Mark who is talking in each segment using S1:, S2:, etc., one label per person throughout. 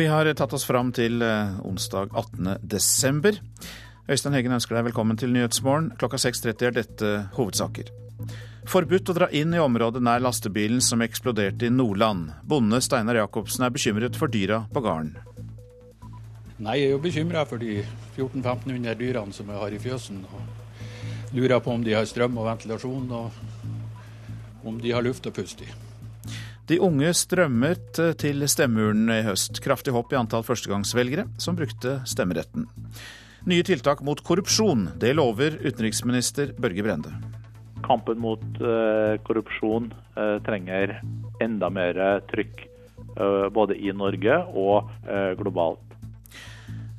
S1: vi har tatt oss fram til eh, onsdag 18. desember. Øystein Heggen ønsker deg velkommen til Nyhetsmorgen. Klokka 6.30 er dette hovedsaker. Forbudt å dra inn i området nær lastebilen som eksploderte i Nordland. Bonde Steinar Jacobsen er bekymret for dyra på gården.
S2: Nei, jeg er jo bekymra for de 1400-1500 dyrene som jeg har i fjøsen. Og lurer på om de har strøm og ventilasjon, og om de har luft å puste i.
S1: De unge strømmet til stemmeurnene i høst. Kraftig hopp i antall førstegangsvelgere som brukte stemmeretten. Nye tiltak mot korrupsjon, det lover utenriksminister Børge Brende.
S3: Kampen mot uh, korrupsjon uh, trenger enda mer trykk, både i Norge og globalt.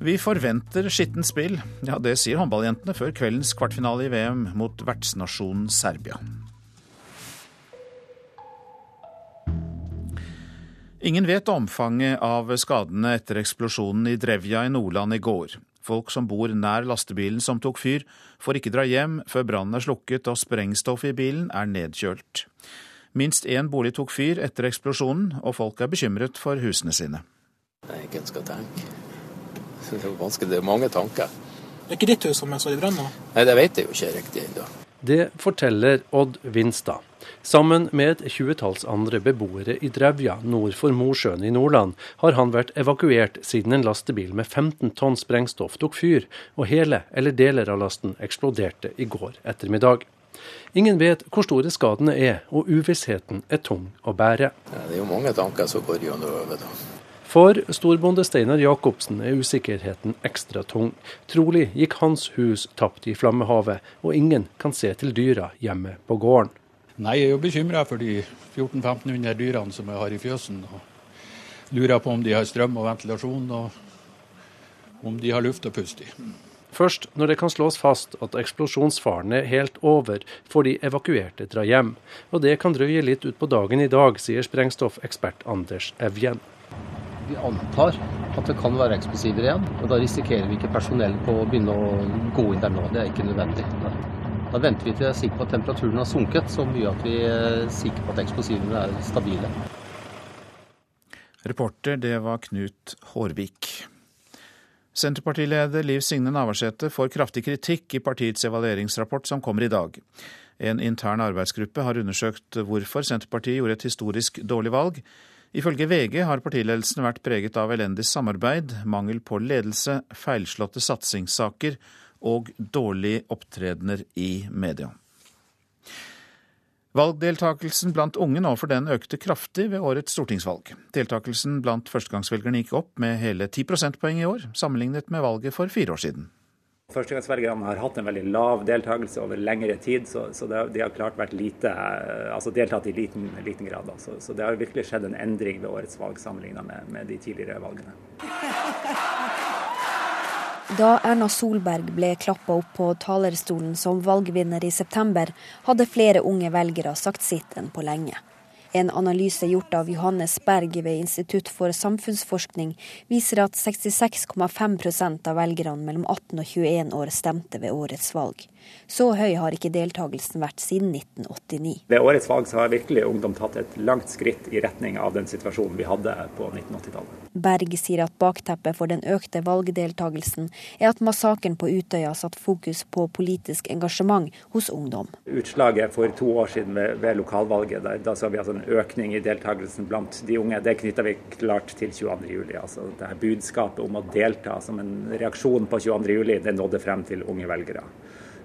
S1: Vi forventer skittent spill. Ja, det sier håndballjentene før kveldens kvartfinale i VM mot vertsnasjonen Serbia. Ingen vet omfanget av skadene etter eksplosjonen i Drevja i Nordland i går. Folk som bor nær lastebilen som tok fyr, får ikke dra hjem før brannen er slukket og sprengstoffet i bilen er nedkjølt. Minst én bolig tok fyr etter eksplosjonen, og folk er bekymret for husene sine.
S4: Nei, hvem skal tenke? Det er vanskelig, det er mange tanker.
S5: Det er ikke ditt hus som er så i brann nå?
S4: Nei, det vet jeg jo ikke riktig ennå.
S6: Det forteller Odd Vinstad. Sammen med et tjuetalls andre beboere i Drevja nord for Mosjøen i Nordland har han vært evakuert siden en lastebil med 15 tonn sprengstoff tok fyr, og hele eller deler av lasten eksploderte i går ettermiddag. Ingen vet hvor store skadene er, og uvissheten er tung å bære.
S4: Ja, det er jo mange tanker som går gjennom hodet.
S6: For storbonde Steinar Jacobsen er usikkerheten ekstra tung. Trolig gikk hans hus tapt i flammehavet, og ingen kan se til dyra hjemme på gården.
S2: Nei, jeg er jo bekymra for de 1400-1500 dyrene som jeg har i fjøsen. og Lurer på om de har strøm og ventilasjon, og om de har luft å puste i.
S6: Først når det kan slås fast at eksplosjonsfaren er helt over, får de evakuerte dra hjem. Og det kan drøye litt ut på dagen i dag, sier sprengstoffekspert Anders Evjen.
S7: Vi antar at det kan være eksplosiver igjen, og da risikerer vi ikke personell på å begynne å gå inn der nå. Det er ikke nødvendig. Da venter vi til vi er sikker på at temperaturen har sunket så mye at vi er sikre på at eksplosivene er stabile.
S1: Reporter, det var Knut Hårvik. Senterpartileder Liv Signe Navarsete får kraftig kritikk i partiets evalueringsrapport som kommer i dag. En intern arbeidsgruppe har undersøkt hvorfor Senterpartiet gjorde et historisk dårlig valg. Ifølge VG har partiledelsen vært preget av elendig samarbeid, mangel på ledelse, feilslåtte satsingssaker og dårlige opptredener i media. Valgdeltakelsen blant unge nå for den økte kraftig ved årets stortingsvalg. Deltakelsen blant førstegangsvelgerne gikk opp med hele 10 prosentpoeng i år, sammenlignet med valget for fire år siden.
S8: Førstegangsvelgerne har hatt en veldig lav deltakelse over lengre tid, så, så det, de har klart vært lite, altså deltatt i liten, liten grad. Altså. Så det har virkelig skjedd en endring ved årets valg sammenlignet med, med de tidligere valgene.
S9: Da Erna Solberg ble klappa opp på talerstolen som valgvinner i september, hadde flere unge velgere sagt sitt enn på lenge. En analyse gjort av Johannes Berg ved Institutt for samfunnsforskning viser at 66,5% av velgerne mellom 18 og 21 år stemte ved årets valg. Så høy har ikke deltakelsen vært siden 1989.
S8: Ved årets valg så har virkelig ungdom tatt et langt skritt i retning av den situasjonen vi hadde på 1980-tallet.
S9: Berg sier at bakteppet for den økte valgdeltakelsen er at massakren på Utøya satt fokus på politisk engasjement hos ungdom.
S8: Utslaget for to år siden ved, ved lokalvalget, da, da, så vi altså en økning i deltakelsen blant de unge. Det knytta vi klart til 22.07. Altså, det her budskapet om å delta som en reaksjon på 22.07, det nådde frem til unge velgere.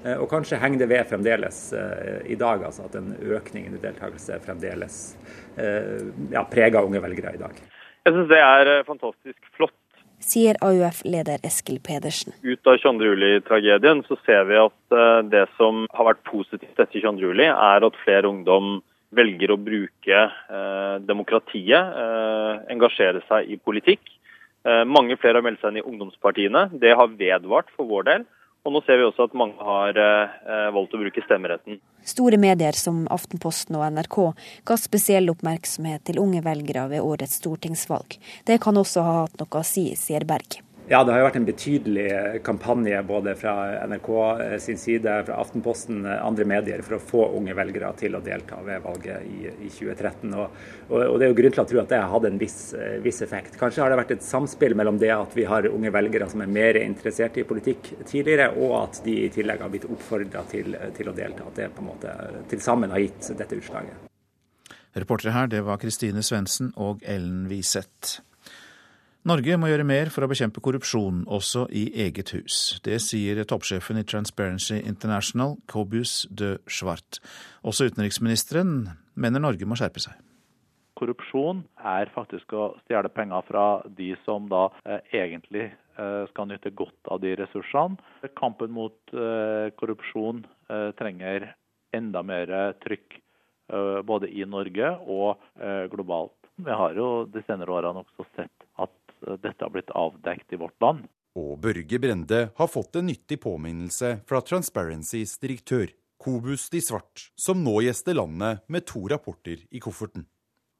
S8: Eh, og kanskje henger det ved fremdeles uh, i dag, altså at en økning i deltakelse fremdeles uh, ja, preger unge velgere i dag.
S10: Jeg syns det er fantastisk flott.
S9: Sier AUF-leder Eskil Pedersen.
S10: Ut av 22. juli-tragedien så ser vi at det som har vært positivt etter 22.07, er at flere ungdom velger å bruke demokratiet, engasjere seg i politikk. mange flere har meldt seg inn i ungdomspartiene. Det har vedvart for vår del. Og nå ser vi også at mange har eh, valgt å bruke stemmeretten.
S9: Store medier som Aftenposten og NRK ga spesiell oppmerksomhet til unge velgere ved årets stortingsvalg. Det kan også ha hatt noe å si, sier Berg.
S8: Ja, det har jo vært en betydelig kampanje både fra NRK sin side, fra Aftenposten, andre medier, for å få unge velgere til å delta ved valget i, i 2013. Og, og, og, Det er jo grunn til å tro at det har hatt en viss, viss, effekt. Kanskje har det vært et samspill mellom det at vi har unge velgere som er mer interessert i politikk tidligere, og at de i tillegg har blitt oppfordra til, til, å delta. At det på en måte til sammen har gitt dette utslaget.
S1: Reportere her, det var Kristine Svendsen og Ellen Wiseth. Norge må gjøre mer for å bekjempe korrupsjon, også i eget hus. Det sier toppsjefen i Transparency International, Cobus de Schwart. Også utenriksministeren mener Norge må skjerpe seg.
S3: Korrupsjon er faktisk å stjele penger fra de som da eh, egentlig eh, skal nyte godt av de ressursene. Kampen mot eh, korrupsjon eh, trenger enda mer trykk eh, både i Norge og eh, globalt. Vi har jo de senere årene også sett dette har blitt avdekt i vårt land.
S11: Og Børge Brende har fått en nyttig påminnelse fra Transparencys direktør, Kobus de Svart, som nå gjester landet med to rapporter i kofferten.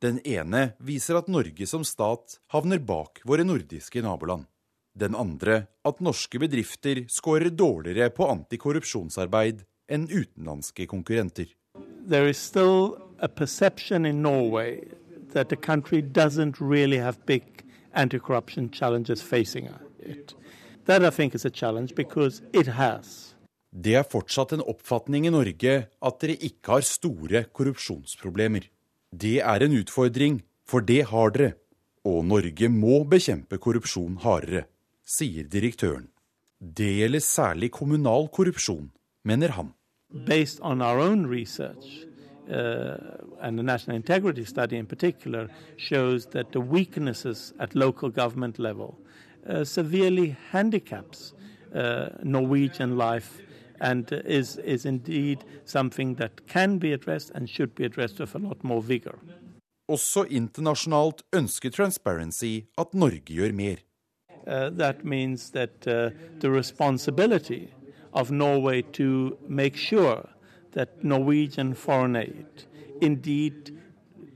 S11: Den ene viser at Norge som stat havner bak våre nordiske naboland. Den andre at norske bedrifter scorer dårligere på antikorrupsjonsarbeid enn utenlandske konkurrenter.
S12: There is still a perception in Norway that the country doesn't really have big anti-corruption challenges facing it. That I think is a challenge because it has.
S11: Det er fortsatt en oppfatning i Norge at dere ikke har store korrupsjonsproblemer. Det er en utfordring, for det har dere. Og Norge må bekjempe korrupsjon hardere, sier direktøren. Det gjelder særlig kommunal korrupsjon, mener han.
S12: Based on our own research, uh, and the National Integrity Study in particular, shows that the weaknesses at local government level uh, severely handicaps uh, Norwegian life and is, is indeed something that can be addressed and should be addressed with a lot more vigor.
S11: Også internasjonalt ønsker Transparency at Norge gjør mer.
S12: Uh, that means that uh, the responsibility of Norway to make sure that Norwegian foreign aid indeed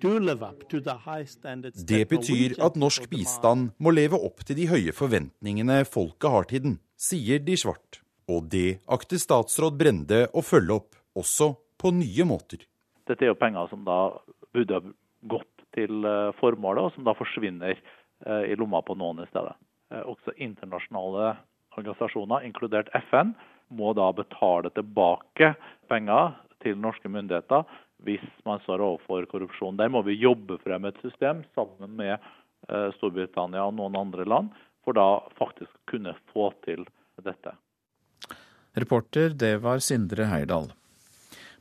S11: det betyr at norsk bistand må leve opp til de høye forventningene folket har til den, sier de svart. Og det akter statsråd Brende å følge opp, også på nye måter.
S3: Dette er jo penger som da burde gått til eh, formålet, og som da forsvinner eh, i lomma på noen i stedet. Eh, også internasjonale organisasjoner, inkludert FN, må da betale tilbake penger til norske myndigheter hvis man står overfor korrupsjon. Der må vi jobbe frem et system sammen med eh, Storbritannia og noen andre land, for da faktisk kunne få til dette.
S1: Reporter, det var Sindre Heirdal.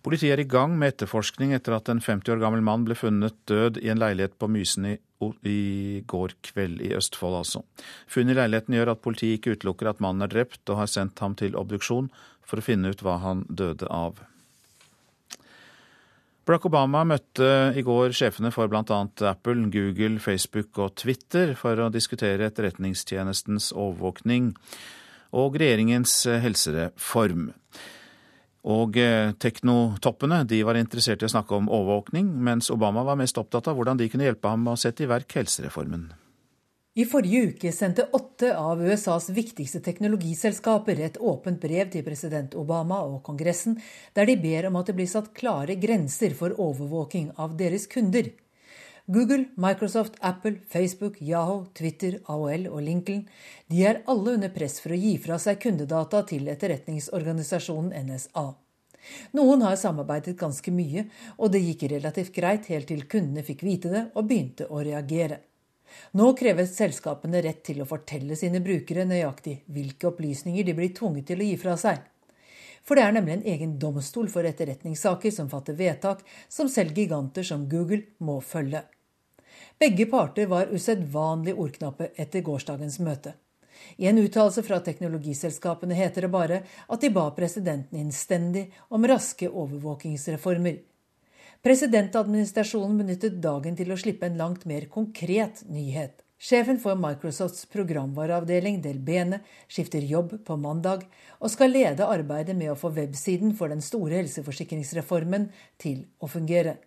S1: Politiet er i gang med etterforskning etter at en 50 år gammel mann ble funnet død i en leilighet på Mysen i, i går kveld, i Østfold altså. Funnet i leiligheten gjør at politiet ikke utelukker at mannen er drept, og har sendt ham til obduksjon for å finne ut hva han døde av. Barack Obama møtte i går sjefene for bl.a. Apple, Google, Facebook og Twitter for å diskutere etterretningstjenestens overvåkning og regjeringens helsereform. Og eh, teknotoppene de var interessert i å snakke om overvåkning, mens Obama var mest opptatt av hvordan de kunne hjelpe ham med å sette i verk helsereformen.
S13: I forrige uke sendte åtte av USAs viktigste teknologiselskaper et åpent brev til president Obama og Kongressen, der de ber om at det blir satt klare grenser for overvåking av deres kunder. Google, Microsoft, Apple, Facebook, Yahoo, Twitter, AOL og Lincoln de er alle under press for å gi fra seg kundedata til etterretningsorganisasjonen NSA. Noen har samarbeidet ganske mye, og det gikk relativt greit helt til kundene fikk vite det og begynte å reagere. Nå kreves selskapene rett til å fortelle sine brukere nøyaktig hvilke opplysninger de blir tvunget til å gi fra seg. For det er nemlig en egen domstol for etterretningssaker som fatter vedtak som selv giganter som Google må følge. Begge parter var usedvanlig ordknappe etter gårsdagens møte. I en uttalelse fra teknologiselskapene heter det bare at de ba presidenten innstendig om raske overvåkingsreformer. Presidentadministrasjonen benyttet dagen til å slippe en langt mer konkret nyhet. Sjefen for Microsofts programvareavdeling Del Bene skifter jobb på mandag og skal lede arbeidet med å få websiden for den store helseforsikringsreformen til å fungere.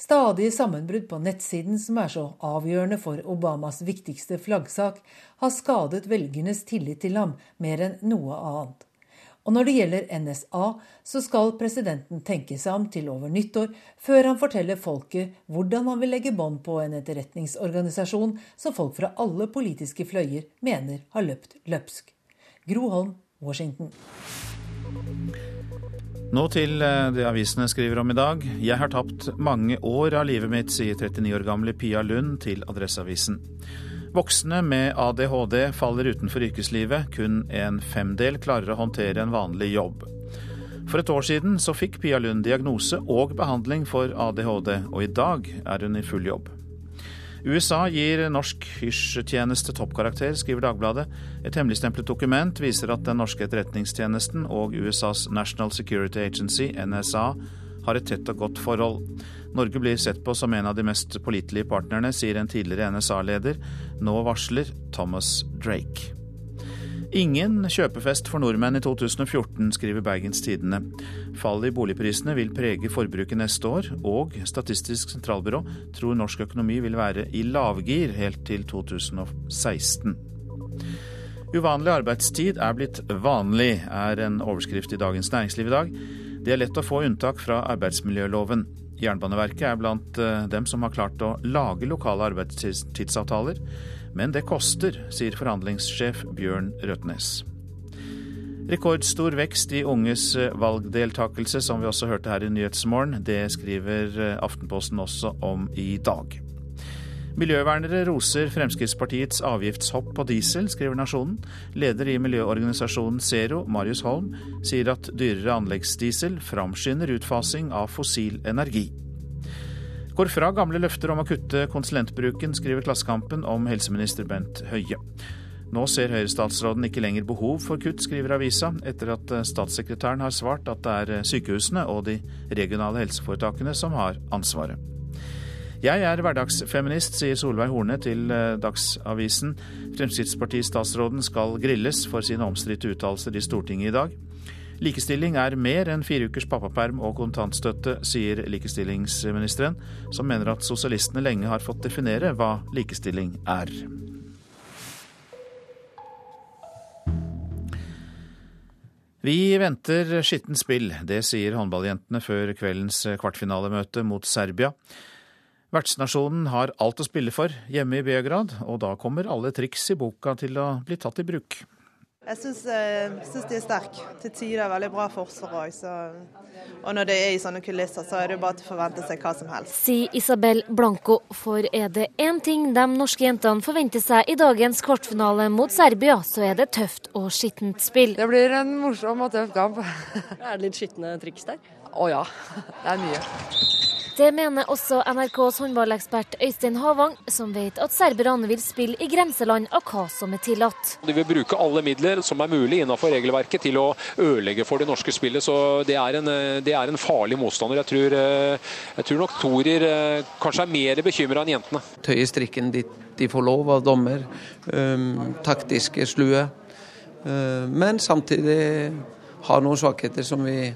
S13: Stadige sammenbrudd på nettsiden, som er så avgjørende for Obamas viktigste flaggsak, har skadet velgernes tillit til ham mer enn noe annet. Og når det gjelder NSA, så skal presidenten tenke seg om til over nyttår, før han forteller folket hvordan han vil legge bånd på en etterretningsorganisasjon som folk fra alle politiske fløyer mener har løpt løpsk. Gro Holm, Washington.
S1: Nå til eh, det avisene skriver om i dag. Jeg har tapt mange år av livet mitt, sier 39 år gamle Pia Lund til Adresseavisen. Voksne med ADHD faller utenfor yrkeslivet. Kun en femdel klarer å håndtere en vanlig jobb. For et år siden så fikk Pia Lund diagnose og behandling for ADHD, og i dag er hun i full jobb. USA gir norsk hysjtjeneste toppkarakter, skriver Dagbladet. Et hemmeligstemplet dokument viser at den norske etterretningstjenesten og USAs National Security Agency, NSA, har et tett og godt forhold. Norge blir sett på som en av de mest pålitelige partnerne, sier en tidligere NSA-leder. Nå varsler Thomas Drake. Ingen kjøpefest for nordmenn i 2014, skriver Bergens Tidende. Fallet i boligprisene vil prege forbruket neste år, og Statistisk sentralbyrå tror norsk økonomi vil være i lavgir helt til 2016. Uvanlig arbeidstid er blitt vanlig, er en overskrift i Dagens Næringsliv i dag. Det er lett å få unntak fra arbeidsmiljøloven. Jernbaneverket er blant eh, dem som har klart å lage lokale arbeidstidsavtaler. Men det koster, sier forhandlingssjef Bjørn Røtnes. Rekordstor vekst i unges eh, valgdeltakelse, som vi også hørte her i Nyhetsmorgen. Det skriver eh, Aftenposten også om i dag. Miljøvernere roser Fremskrittspartiets avgiftshopp på diesel, skriver Nasjonen. Leder i miljøorganisasjonen Zero, Marius Holm, sier at dyrere anleggsdiesel framskynder utfasing av fossil energi. Går fra gamle løfter om å kutte konsulentbruken, skriver Klassekampen om helseminister Bent Høie. Nå ser Høyre-statsråden ikke lenger behov for kutt, skriver avisa, etter at eh, statssekretæren har svart at det er eh, sykehusene og de regionale helseforetakene som har ansvaret. Jeg er hverdagsfeminist, sier Solveig Horne til eh, Dagsavisen. Fremskrittspartistatsråden skal grilles for sine omstridte uttalelser i Stortinget i dag. Likestilling er mer enn fire ukers pappaperm og kontantstøtte, sier likestillingsministeren, som mener at sosialistene lenge har fått definere hva likestilling er. Vi venter skittent spill, det sier håndballjentene før kveldens kvartfinalemøte mot Serbia. Vertsnasjonen har alt å spille for hjemme i Beograd, og da kommer alle triks i boka til å bli tatt i bruk.
S14: Jeg syns, eh, syns de er sterke. Til tider veldig bra forsvar òg. Og når det er i sånne kulisser, så er det jo bare til å forvente seg hva som helst.
S15: Sier Isabel Blanco. For er det én ting de norske jentene forventer seg i dagens kvartfinale mot Serbia, så er det tøft og skittent spill.
S16: Det blir en morsom og tøff kamp.
S17: er det litt skitne triks der?
S16: Å ja. Det er mye.
S15: Det mener også NRKs håndballekspert Øystein Havang, som vet at serberne vil spille i grenseland av hva som er tillatt.
S18: De vil bruke alle midler som er mulig innenfor regelverket til å ødelegge for det norske spillet. Så det er en, det er en farlig motstander. Jeg tror, eh, jeg tror nok Torir eh, kanskje er mer bekymra enn jentene.
S19: Tøye strikken dit de får lov av dommer. Um, taktiske slue. Uh, men samtidig har noen svakheter som vi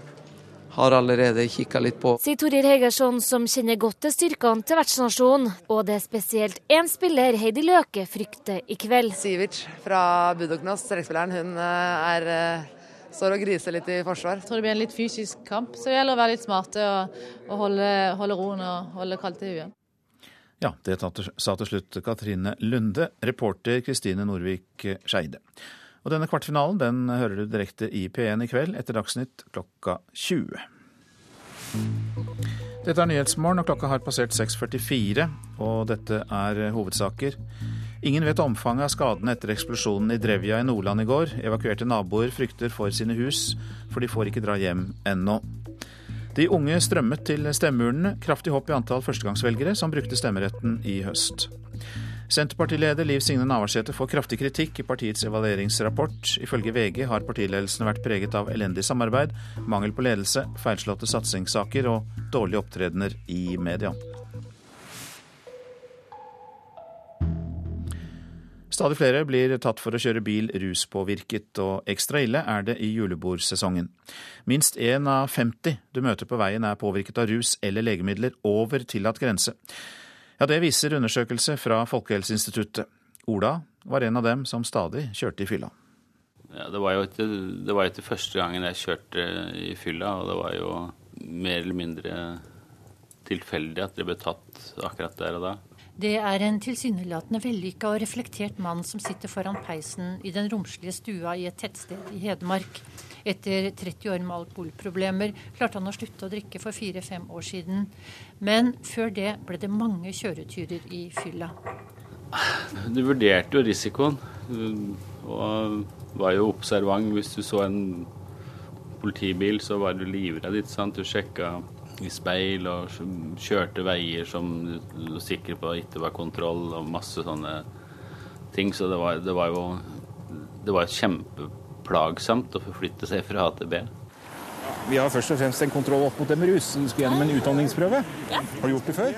S19: har allerede kikka litt på.
S15: Sier Torir Hegersson, som kjenner godt til styrkene til vertsnasjonen. Og det er spesielt én spiller Heidi Løke frykter i kveld.
S16: Sivic fra Budoknos, strekspilleren, hun eh, er eh, står og griser litt i forsvar.
S20: Jeg tror det blir en litt fysisk kamp, så det gjelder å være litt smarte og, og holde, holde, roen og holde kaldt i huet.
S1: Ja, det sa til slutt Katrine Lunde, reporter Kristine Norvik Skeide. Og denne kvartfinalen den hører du direkte i P1 i kveld etter Dagsnytt klokka 20. Dette er Nyhetsmorgen, og klokka har passert 6.44, og dette er hovedsaker. Ingen vet omfanget av skadene etter eksplosjonen i Drevja i Nordland i går. Evakuerte naboer frykter for sine hus, for de får ikke dra hjem ennå. De unge strømmet til stemmeurnene, kraftig hopp i antall førstegangsvelgere som brukte stemmeretten i høst. Senterpartileder Liv Signe Navarsete får kraftig kritikk i partiets evalueringsrapport. Ifølge VG har partiledelsen vært preget av elendig samarbeid, mangel på ledelse, feilslåtte satsingssaker og dårlige opptredener i media. Stadig flere blir tatt for å kjøre bil ruspåvirket, og ekstra ille er det i julebordsesongen. Minst én av 50 du møter på veien er påvirket av rus eller legemidler over tillatt grense. Ja, Det viser undersøkelse fra Folkehelseinstituttet. Ola var en av dem som stadig kjørte i fylla.
S21: Ja, det var jo ikke, det var ikke første gangen jeg kjørte i fylla, og det var jo mer eller mindre tilfeldig at det ble tatt akkurat der og da.
S22: Det er en tilsynelatende vellykka og reflektert mann som sitter foran peisen i den romslige stua i et tettsted i Hedmark. Etter 30 år med alkoholproblemer klarte han å slutte å drikke for fire-fem år siden. Men før det ble det mange kjøreturer i fylla.
S21: Du vurderte jo risikoen, og var jo observant. Hvis du så en politibil, så var du livredd. ikke sant? Du sjekka i speil og kjørte veier som du var sikker på ikke var kontroll, og masse sånne ting. Så det var, det var jo det var kjempeplagsomt å forflytte seg fra A til B.
S23: Vi har først og fremst en kontroll opp mot dem med rus. vi skal gjennom en utdanningsprøve. Har du gjort det før?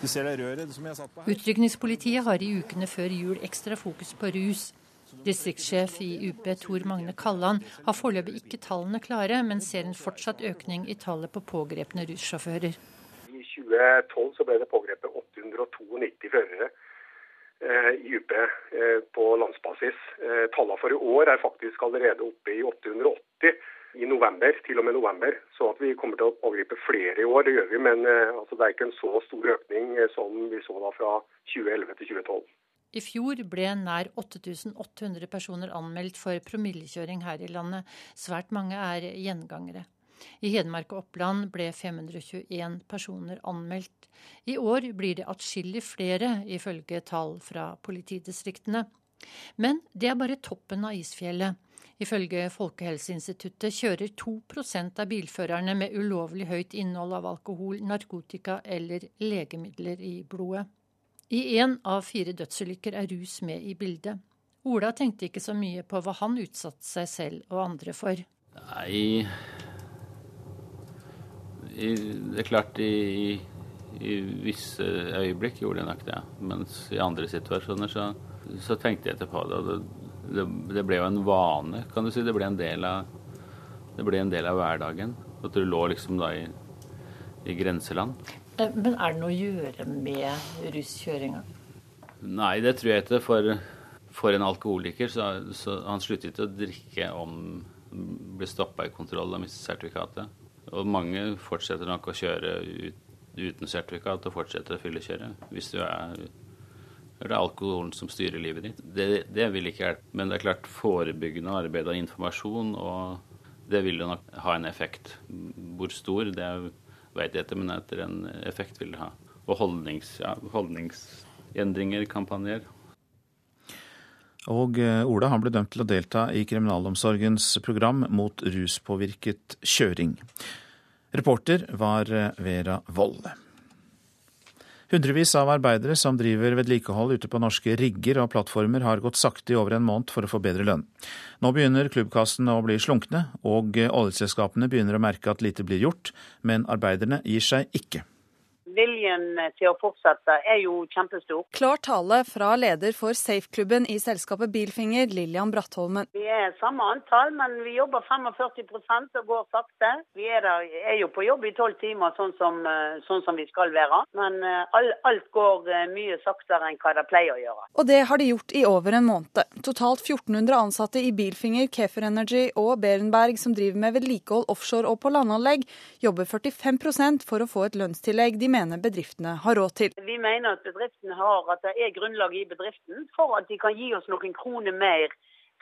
S23: Du ser det røret som jeg har satt på
S22: her. Utrykningspolitiet har i ukene før jul ekstra fokus på rus. Distriktssjef i UP Tor Magne Kalland har foreløpig ikke tallene klare, men ser en fortsatt økning i tallet på pågrepne russjåfører.
S2: I 2012 så ble det pågrepet 892 førere eh, i eh, på landsbasis. Eh, tallene for i år er faktisk allerede oppe i 880 i november, til og med november. Så at vi kommer til å pågripe flere i år, det gjør vi. Men altså, det er ikke en så stor økning som vi så da fra 2011 til 2012.
S22: I fjor ble nær 8800 personer anmeldt for promillekjøring her i landet. Svært mange er gjengangere. I Hedmark og Oppland ble 521 personer anmeldt. I år blir det atskillig flere, ifølge tall fra politidistriktene. Men det er bare toppen av isfjellet. Ifølge Folkehelseinstituttet kjører 2% av bilførerne med ulovlig høyt innhold av alkohol, narkotika eller legemidler i blodet. I én av fire dødsulykker er rus med i bildet. Ola tenkte ikke så mye på hva han utsatte seg selv og andre for.
S21: Nei I, Det er klart, i, i, visse øyeblikk gjorde jeg nok det. Mens i andre situasjoner så, så tenkte jeg ikke på det. Det, det. det, ble jo en vane, kan du si. Det ble en del av, det ble en del av hverdagen. At du lå liksom da i, i grenseland.
S22: Eh, men er det noe å gjøre med ruskjøringa?
S21: Nei, det tror jeg ikke. For, for en alkoholiker så, så han slutter ikke å drikke om blir stoppa i kontroll og mister sertifikatet. Og mange fortsetter nok å kjøre ut, uten sertifikat og fortsetter å fyllekjøre hvis du er det er alkoholen som styrer livet ditt. Det, det, vil ikke hjelpe. Men det er klart forebyggende arbeid og informasjon, og det vil jo nok ha en effekt. Hvor stor, det veit jeg ikke, men etter en effekt vil det ha. Og holdnings, ja, holdningsendringer, kampanjer.
S1: Og eh, Ola han ble dømt til å delta i kriminalomsorgens program mot ruspåvirket kjøring. Reporter var eh, Vera Wold. Hundrevis av arbeidere som driver vedlikehold ute på norske rigger og plattformer, har gått sakte i over en måned for å få bedre lønn. Nå begynner klubbkassene å bli slunkne, og oljeselskapene begynner å merke at lite blir gjort, men arbeiderne gir seg ikke
S24: viljen til å fortsette er jo kjempestor.
S25: Klar tale fra leder for Safe-klubben i selskapet Bilfinger, Lillian Brattholmen.
S24: Vi er samme antall, men vi jobber 45% og går sakte. Vi er, der, er jo på jobb i tolv timer, sånn som, eh, sånn som, vi skal være. Men eh, all, alt går eh, mye saktere enn hva det pleier å gjøre.
S25: Og det har de gjort i over en måned. Totalt 1400 ansatte i Bilfinger, Kefer Energy og Berenberg, som driver med vedlikehold offshore og på landanlegg, jobber 45% for å få et lønnstillegg de mener mener bedriftene har råd til.
S24: Vi mener at bedriftene har at det er grunnlag i bedriften for at de kan gi oss noen kroner mer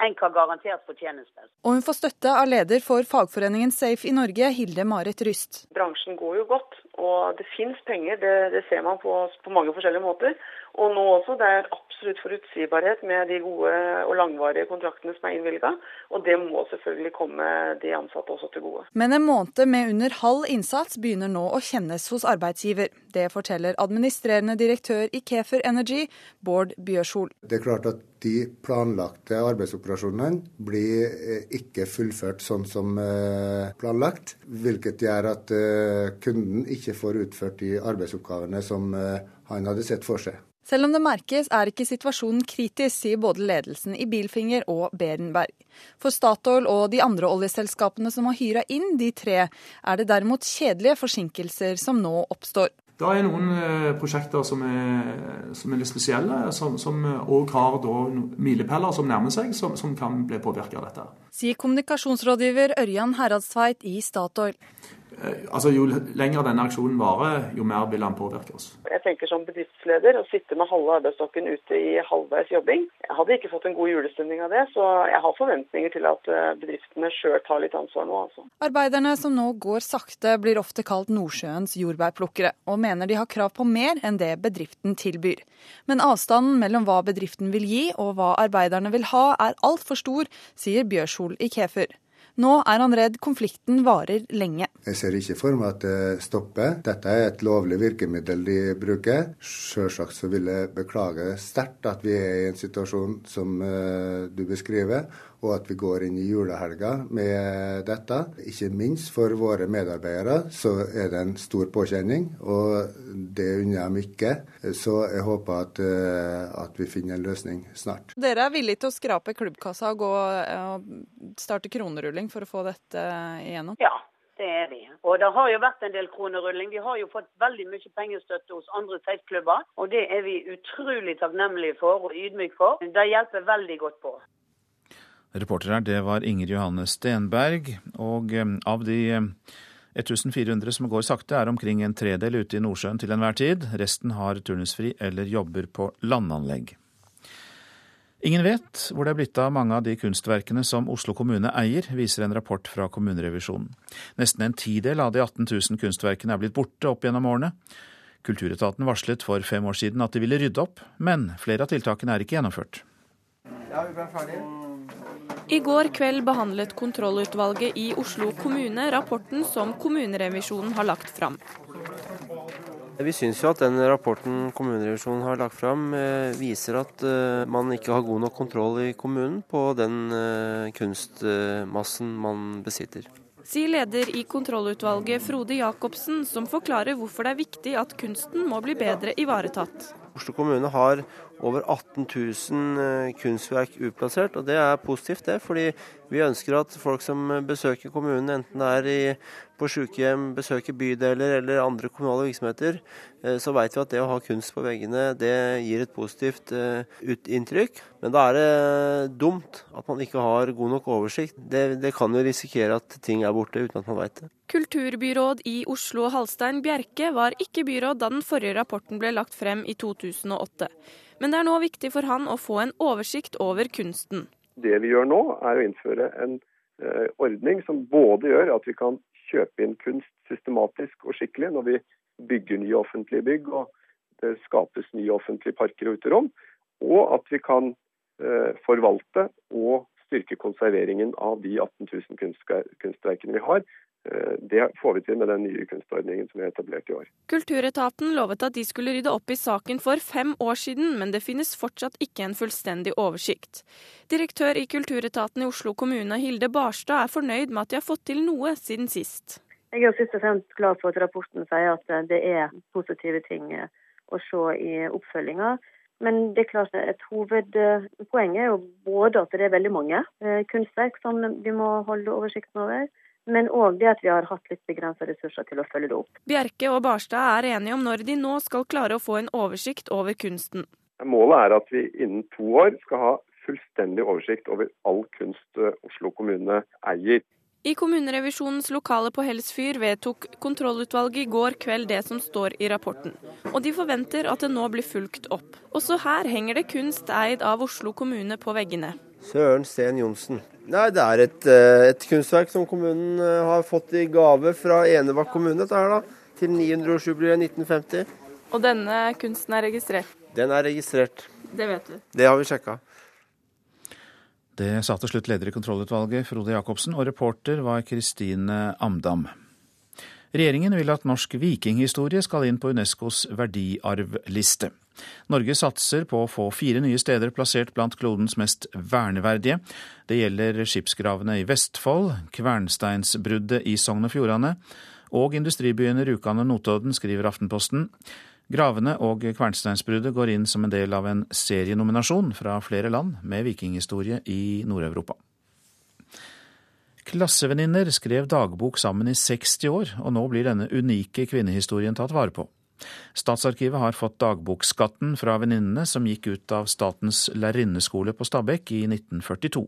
S24: enn hva garantert fortjeneste.
S25: Og hun får støtte av leder for fagforeningen Safe i Norge, Hilde Marit Ryst.
S26: Bransjen går jo godt, og det finnes penger. Det, det ser man på, på mange forskjellige måter. Og nå også. Det er absolutt forutsigbarhet med de gode og langvarige kontraktene som er innvilga. Og det må selvfølgelig komme de ansatte også til gode.
S25: Men en måned med under halv innsats begynner nå å kjennes hos arbeidsgiver. Det forteller administrerende direktør i Kefer Energy, Bård Bjørshol.
S27: Det er klart at de planlagte arbeidsoperasjonene blir eh, ikke fullført sånn som eh, planlagt. Hvilket gjør at eh, kunden ikke får utført de arbeidsoppgavene som han hadde sett for seg.
S25: Selv om det merkes, er ikke situasjonen kritisk, sier både ledelsen i Bilfinger og Berenberg. For Statoil og de andre oljeselskapene som har hyra inn de tre, er det derimot kjedelige forsinkelser som nå oppstår.
S28: Det er noen eh, prosjekter som er, som er litt spesielle, som òg har da milepæler som nærmer seg, som, som kan bli påvirka av dette.
S25: Sier kommunikasjonsrådgiver Ørjan Heradstveit i Statoil.
S28: Eh, altså, Jo lenger denne aksjonen varer, jo mer vil den påvirke oss.
S26: Jeg tenker som bedriftsleder å sitte med halve arbeidsstokken ute i halvveis jobbing. Jeg hadde ikke fått en god julestemning av det, så jeg har forventninger til at eh, bedriftene sjøl tar litt ansvar nå. Altså.
S25: Arbeiderne som nå går sakte, blir ofte kalt Nordsjøens jordbærplukkere, og mener de har krav på mer enn det bedriften tilbyr. Men avstanden mellom hva bedriften vil gi og hva arbeiderne vil ha, er altfor stor, sier Bjørshol i Kefer. Nå er han redd konflikten varer lenge.
S27: Jeg ser ikke for meg at det stopper. Dette er et lovlig virkemiddel de bruker. Sjølsagt så vil jeg beklage sterkt at vi er i en situasjon som eh, du beskriver, og at vi går inn i julehelga med dette. Ikke minst for våre medarbeidere så er det en stor påkjenning, og det unner jeg dem ikke. Så jeg håper at, eh, at, vi finner en løsning snart.
S25: Dere er villige til å skrape klubbkassa og, gå, og starte kronerulling for å få dette igjennom?
S24: Ja, det er vi. Og det har jo vært en del kronerulling. Vi har jo fått veldig mye pengestøtte hos andre safeklubber, og det er vi utrolig takknemlige for og ydmyke for. Det hjelper veldig godt på.
S1: Reporter her, det var Inger Johanne Stenberg. Og eh, av de 1400 eh, som går sakte, er omkring en tredel ute i Nordsjøen til enhver tid. Resten har turnusfri eller jobber på landanlegg. Ingen vet hvor det er blitt av mange av de kunstverkene som Oslo kommune eier, viser en rapport fra kommunerevisjonen. Nesten en tidel av de 18 000 kunstverkene er blitt borte opp gjennom årene. Kulturetaten varslet for fem år siden at de ville rydde opp, men flere av tiltakene er ikke gjennomført.
S29: I går kveld behandlet kontrollutvalget i Oslo kommune rapporten som kommunerevisjonen har lagt fram.
S30: Vi syns jo at den rapporten kommunerevisjonen har lagt fram eh, viser at eh, man ikke har god nok kontroll i kommunen på den eh, kunstmassen man besitter.
S29: Sier leder i kontrollutvalget Frode Jacobsen, som forklarer hvorfor det er viktig at kunsten må bli bedre ivaretatt.
S30: Oslo kommune har over 18 000 eh, kunstverk utplassert, og det er positivt, det. Fordi vi ønsker at folk som besøker kommunen, enten det er i, på sykehjem, besøker bydeler eller andre kommunale virksomheter, eh, så vet vi at det å ha kunst på veggene, det gir et positivt eh, inntrykk. Men da er det dumt at man ikke har god nok oversikt. Det, det kan jo risikere at ting er borte uten at man vet det.
S29: Kulturbyråd i Oslo Halstein Bjerke var ikke byråd da den forrige rapporten ble lagt frem i 2008. Men det er nå viktig for han å få en oversikt over kunsten.
S2: Det vi gjør nå, er å innføre en eh, ordning som både gjør at vi kan kjøpe inn kunst systematisk og skikkelig når vi bygger nye offentlige bygg og det skapes nye offentlige parker og uterom, og at vi kan eh, forvalte og styrke konserveringen av de 18 000 kunstverkene vi har, Eh, det får vi til med den nye kunstordningen som er etablert i år.
S29: Kulturetaten lovet at de skulle rydde opp i saken for fem år siden, men det finnes fortsatt ikke en fullstendig oversikt. Direktør i Kulturetaten i Oslo kommune, Hilde Barstad, er fornøyd med at de har fått til noe siden sist.
S31: Jeg er først og fremst glad for at rapporten sier at det er positive ting å se i oppfølginga. Men det er klart et hovedpoeng er jo både at det er veldig mange eh, kunstverk som vi må holde oversikten over men òg det at vi har hatt litt begrensa ressurser til å følge det opp.
S29: Bjerke og Barstad er enige om når de nå skal klare å få en oversikt over kunsten.
S2: Målet er at vi innen to år skal ha fullstendig oversikt over all kunst eh, Oslo kommune eier.
S29: I kommunerevisjonens lokale på Helsfyr vedtok kontrollutvalget i går kveld det som står i rapporten, og de forventer at det nå blir fulgt opp. Også her henger det kunst eid av Oslo kommune på veggene.
S30: Søren Sten Johnsen. Nei, Det er et, eh, et, kunstverk som kommunen eh, har fått i gave fra Enebakk kommune dette her da, til 900-årsjubileet 1950.
S29: Og denne kunsten er registrert?
S30: Den er registrert.
S29: Det vet du?
S30: Det har vi sjekka.
S1: Det sa til slutt leder i kontrollutvalget, Frode Jacobsen, og reporter var Kristine Amdam. Regjeringen vil at norsk vikinghistorie skal inn på Unescos verdiarvliste. Norge satser på å få fire nye steder plassert blant klodens mest verneverdige. Det gjelder skipsgravene i Vestfold, kvernsteinsbruddet i Sogn og Fjordane og industribyene Rjukan og Notodden, skriver Aftenposten. Gravene og Kvernsteinsbruddet går inn som en del av en serienominasjon fra flere land med vikinghistorie i Nord-Europa. Klassevenninner skrev dagbok sammen i 60 år, og nå blir denne unike kvinnehistorien tatt vare på. Statsarkivet har fått dagbokskatten fra venninnene som gikk ut av Statens lærerinneskole på Stabekk i 1942.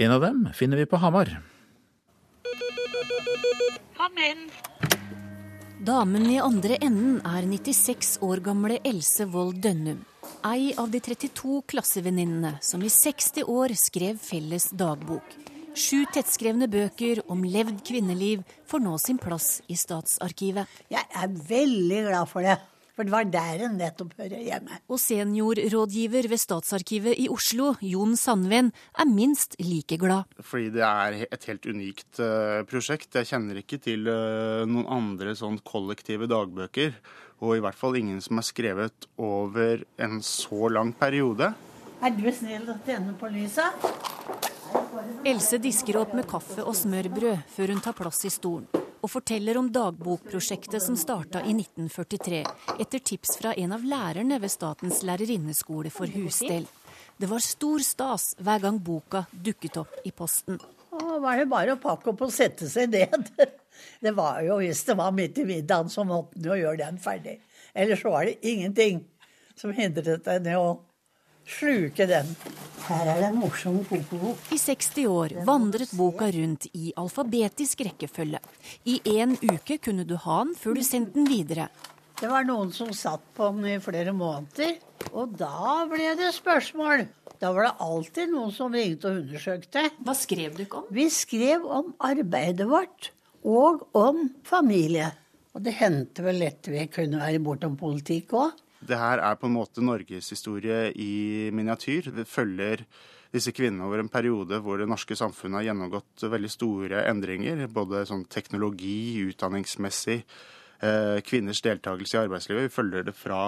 S1: En av dem finner vi på Hamar.
S32: Kom inn.
S33: Damen i andre enden er 96 år gamle Else Wold Dønnum. Ei av de 32 klassevenninnene som i 60 år skrev felles dagbok. Sju tettskrevne bøker om levd kvinneliv får nå sin plass i Statsarkivet.
S32: Jeg er veldig glad for det. For det var der en nettopp hører hjemme.
S33: Og seniorrådgiver ved Statsarkivet i Oslo, Jon Sandven, er minst like glad.
S2: Fordi det er et helt unikt uh, prosjekt. Jeg kjenner ikke til uh, noen andre sånn kollektive dagbøker. Og i hvert fall ingen som er skrevet over en så lang periode.
S32: Er du snill å tenne på lyset?
S33: Else disker opp med kaffe og smørbrød før hun tar plass i stolen og forteller om dagbokprosjektet som starta i 1943, etter tips fra en av lærerne ved Statens lærerinneskole for husstell. Det var stor stas hver gang boka dukket opp i posten.
S32: Det var det bare å pakke opp og sette seg ned. Det var jo, Hvis det var midt i middagen, så måtte en jo gjøre den ferdig. Ellers var det ingenting som hindret en i å sluke den. Her er det en morsom kokebok.
S33: I 60 år vandret boka rundt i alfabetisk rekkefølge. I én uke kunne du ha den før du sendte den videre.
S32: Det var noen som satt på den i flere måneder, og da ble det spørsmål. Da var det alltid noen som ringte og undersøkte.
S33: Hva skrev du ikke om?
S32: Vi skrev om arbeidet vårt, og om familie. Og det hendte vel lett vi kunne være bortom politikk òg.
S2: Det her er på en måte norgeshistorie i miniatyr. Det følger disse kvinnene over en periode hvor det norske samfunnet har gjennomgått veldig store endringer. Både sånn teknologi, utdanningsmessig, eh, kvinners deltakelse i arbeidslivet. Vi følger det fra,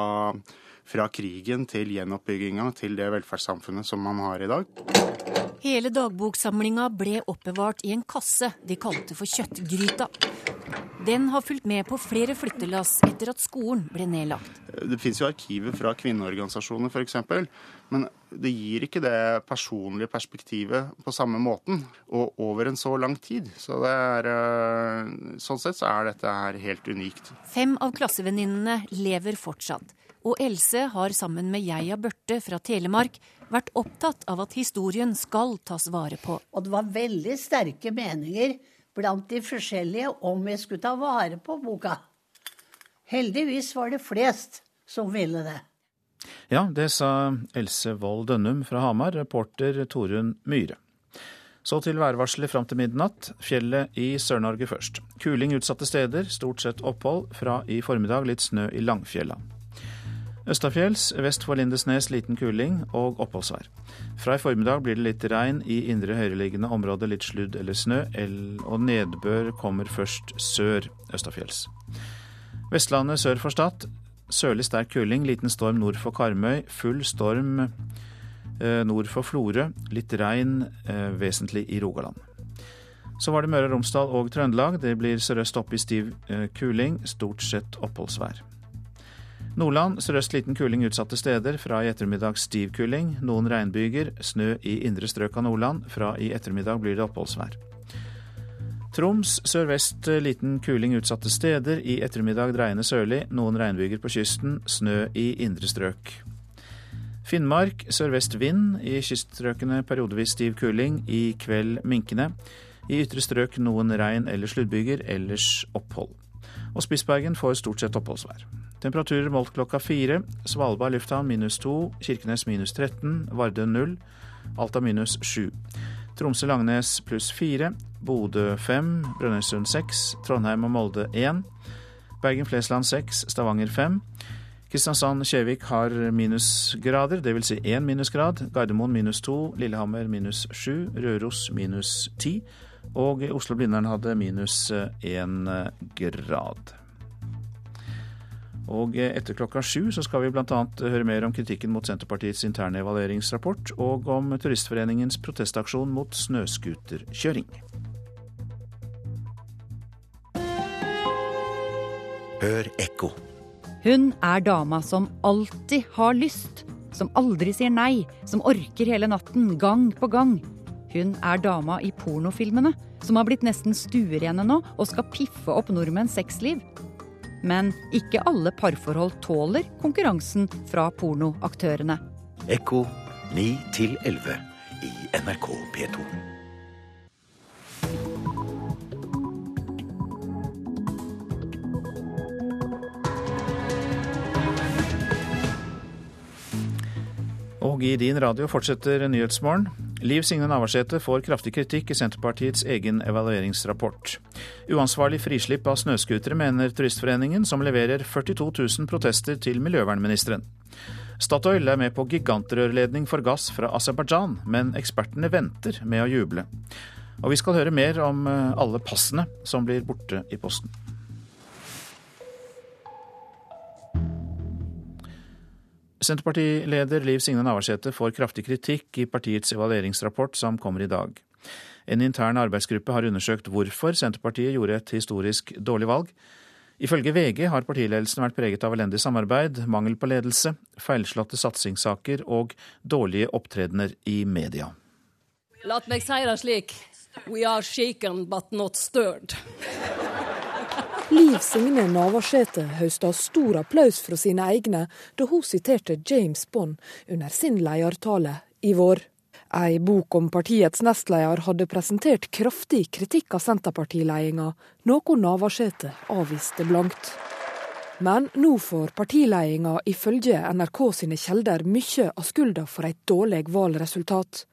S2: fra krigen til gjenoppbygginga til det velferdssamfunnet som man har i dag.
S33: Hele dagboksamlinga ble oppbevart i en kasse de kalte for Kjøttgryta. Den har fulgt med på flere flyttelass etter at skolen ble nedlagt.
S2: Det fins jo arkiver fra kvinneorganisasjoner f.eks., men det gir ikke det personlige perspektivet på samme måten og over en så lang tid. Så er, eh, sånn sett så er dette her helt unikt.
S33: Fem av klassevenninnene lever fortsatt. Og Else har sammen med Geia Børte fra Telemark vært opptatt av at historien skal tas vare på.
S32: Og det var veldig sterke meninger blant de forskjellige om vi skulle ta vare på boka. Heldigvis var det flest som ville det.
S1: Ja, det sa Else Wold Dønnum fra Hamar, reporter Torunn Myhre. Så til værvarselet fram til midnatt. Fjellet i Sør-Norge først. Kuling utsatte steder, stort sett opphold. Fra i formiddag litt snø i Langfjella. Østafjells vest for Lindesnes liten kuling og oppholdsvær. Fra i formiddag blir det litt regn i indre høyereliggende område, litt sludd eller snø, og nedbør kommer først sør østafjells. Vestlandet sør for Stad. Sørlig sterk kuling, liten storm nord for Karmøy. Full storm eh, nord for Florø. Litt regn eh, vesentlig i Rogaland. Så var det Møre og Romsdal og Trøndelag. Det blir sørøst opp i stiv eh, kuling, stort sett oppholdsvær. Nordland sørøst liten kuling utsatte steder. Fra i ettermiddag stiv kuling. Noen regnbyger. Snø i indre strøk av Nordland. Fra i ettermiddag blir det oppholdsvær. Troms sørvest liten kuling utsatte steder. I ettermiddag dreiende sørlig. Noen regnbyger på kysten. Snø i indre strøk. Finnmark sørvest vind. I kyststrøkene periodevis stiv kuling. I kveld minkende. I ytre strøk noen regn- eller sluddbyger. Ellers opphold. Og Spitsbergen får stort sett oppholdsvær. Temperaturer målt klokka fire. Svalbard lufthavn minus to. Kirkenes minus 13. Vardø null. Alta minus sju. Tromsø-Langnes pluss fire. Bodø fem. Brønnøysund seks. Trondheim og Molde én. Bergen-Flesland seks. Stavanger fem. Kristiansand-Kjevik har minusgrader, dvs. Si én minusgrad. Gardermoen minus to. Lillehammer minus sju. Røros minus ti. Og Oslo-Blindern hadde minus én grad. Og etter klokka sju så skal vi bl.a. høre mer om kritikken mot Senterpartiets interne evalueringsrapport, og om Turistforeningens protestaksjon mot snøscooterkjøring.
S34: Hør ekko.
S2: Hun er dama som alltid har lyst, som aldri sier nei, som orker hele natten, gang på gang. Hun er dama i pornofilmene, som har blitt nesten stuerene nå og skal piffe opp nordmenns sexliv. Men ikke alle parforhold tåler konkurransen fra pornoaktørene.
S35: Ekko 9 11 i NRK P2.
S1: Og i din radio fortsetter Nyhetsmorgen. Liv Signe Navarsete får kraftig kritikk i Senterpartiets egen evalueringsrapport. Uansvarlig frislipp av snøscootere, mener Turistforeningen, som leverer 42 000 protester til miljøvernministeren. Statoil er med på gigantrørledning for gass fra Aserbajdsjan, men ekspertene venter med å juble. Og vi skal høre mer om eh, alle passene som blir borte i posten. Senterpartileder Liv Signe Navarsete får kraftig kritikk i partiets evalueringsrapport som kommer i dag. En intern arbeidsgruppe har undersøkt hvorfor Senterpartiet gjorde et historisk dårlig valg. Ifølge VG har partiledelsen vært preget av elendig samarbeid, mangel på ledelse, feilslåtte satsingssaker og dårlige opptredener i media.
S36: La meg si det slik. We are shaken but not stirred.
S37: Liv Signe Navarsete høsta stor applaus fra sine egne da hun siterte James Bond under sin ledertale i vår. Ei bok om partiets nestleder hadde presentert kraftig kritikk av Senterpartiledelsen, noe Navarsete avviste blankt. Men nå får partiledelsen ifølge NRK sine kilder mye av skylda for et dårlig valgresultat.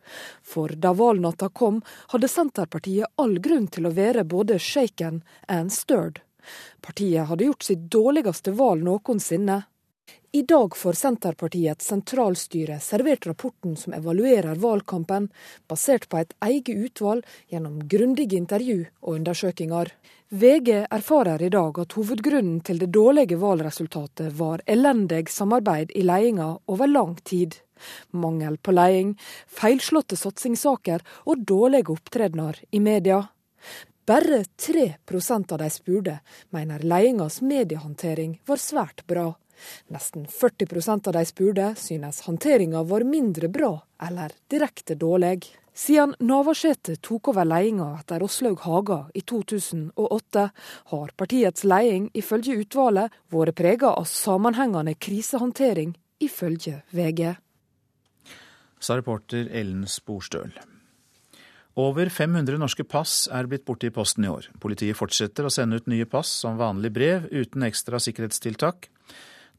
S37: For da valgnatta kom, hadde Senterpartiet all grunn til å være både shaken and stirred. Partiet hadde gjort sitt dårligste valg noensinne. I dag får Senterpartiets sentralstyre servert rapporten som evaluerer valgkampen, basert på et eget utvalg gjennom grundige intervju og undersøkelser. VG erfarer i dag at hovedgrunnen til det dårlige valgresultatet var elendig samarbeid i ledelsen over lang tid. Mangel på ledelse, feilslåtte satsingssaker og dårlige opptredener i media. Bare 3% av de spurte mener ledelsens mediehåndtering var svært bra. Nesten 40% av de spurte synes håndteringa var mindre bra eller direkte dårlig. Siden Navarsete tok over ledelsen etter Åslaug Haga i 2008, har partiets ledelse ifølge utvalget vært preget av sammenhengende krisehåndtering, ifølge VG.
S1: Sa reporter Ellen Sporstøl. Over 500 norske pass er blitt borte i posten i år. Politiet fortsetter å sende ut nye pass som vanlig brev, uten ekstra sikkerhetstiltak.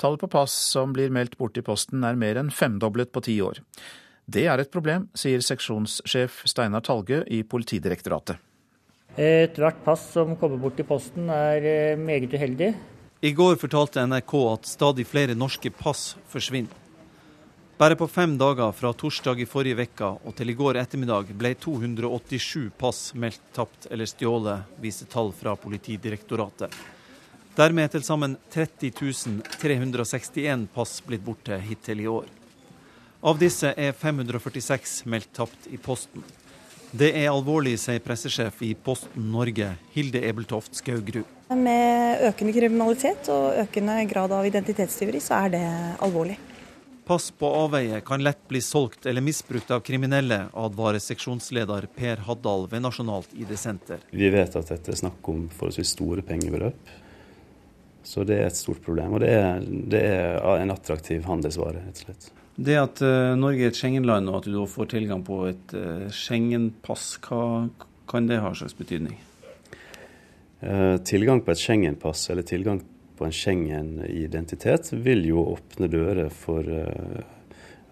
S1: Tallet på pass som blir meldt borte i posten er mer enn femdoblet på ti år. Det er et problem, sier seksjonssjef Steinar Talgø i Politidirektoratet.
S33: Ethvert pass som kommer bort i posten er eh, meget uheldig.
S38: I går fortalte NRK at stadig flere norske pass forsvinner. Bare på fem dager fra torsdag i forrige uke og til i går ettermiddag ble 287 pass meldt tapt eller stjålet, viser tall fra Politidirektoratet. Dermed er til sammen 30 361 pass blitt borte hittil i år. Av disse er 546 meldt tapt i Posten. Det er alvorlig, sier pressesjef i Posten Norge, Hilde Ebeltoft Skaugrud.
S39: Med økende kriminalitet og økende grad av identitetstyveri, så er det alvorlig.
S38: Pass på avveie kan lett bli solgt eller misbrukt av kriminelle, advarer seksjonsleder Per Haddal ved Nasjonalt ID-senter.
S40: Vi vet at dette er snakk om forholdsvis store pengebeløp. Så det er et stort problem. Og det er, det er en attraktiv handelsvare, rett og slett.
S38: Det at uh, Norge er et Schengen-land og at du da får tilgang på et uh, Schengen-pass, hva kan det ha slags betydning?
S40: Uh, tilgang på et Schengen-pass eller tilgang på en Schengen-identitet, vil jo åpne dører for uh,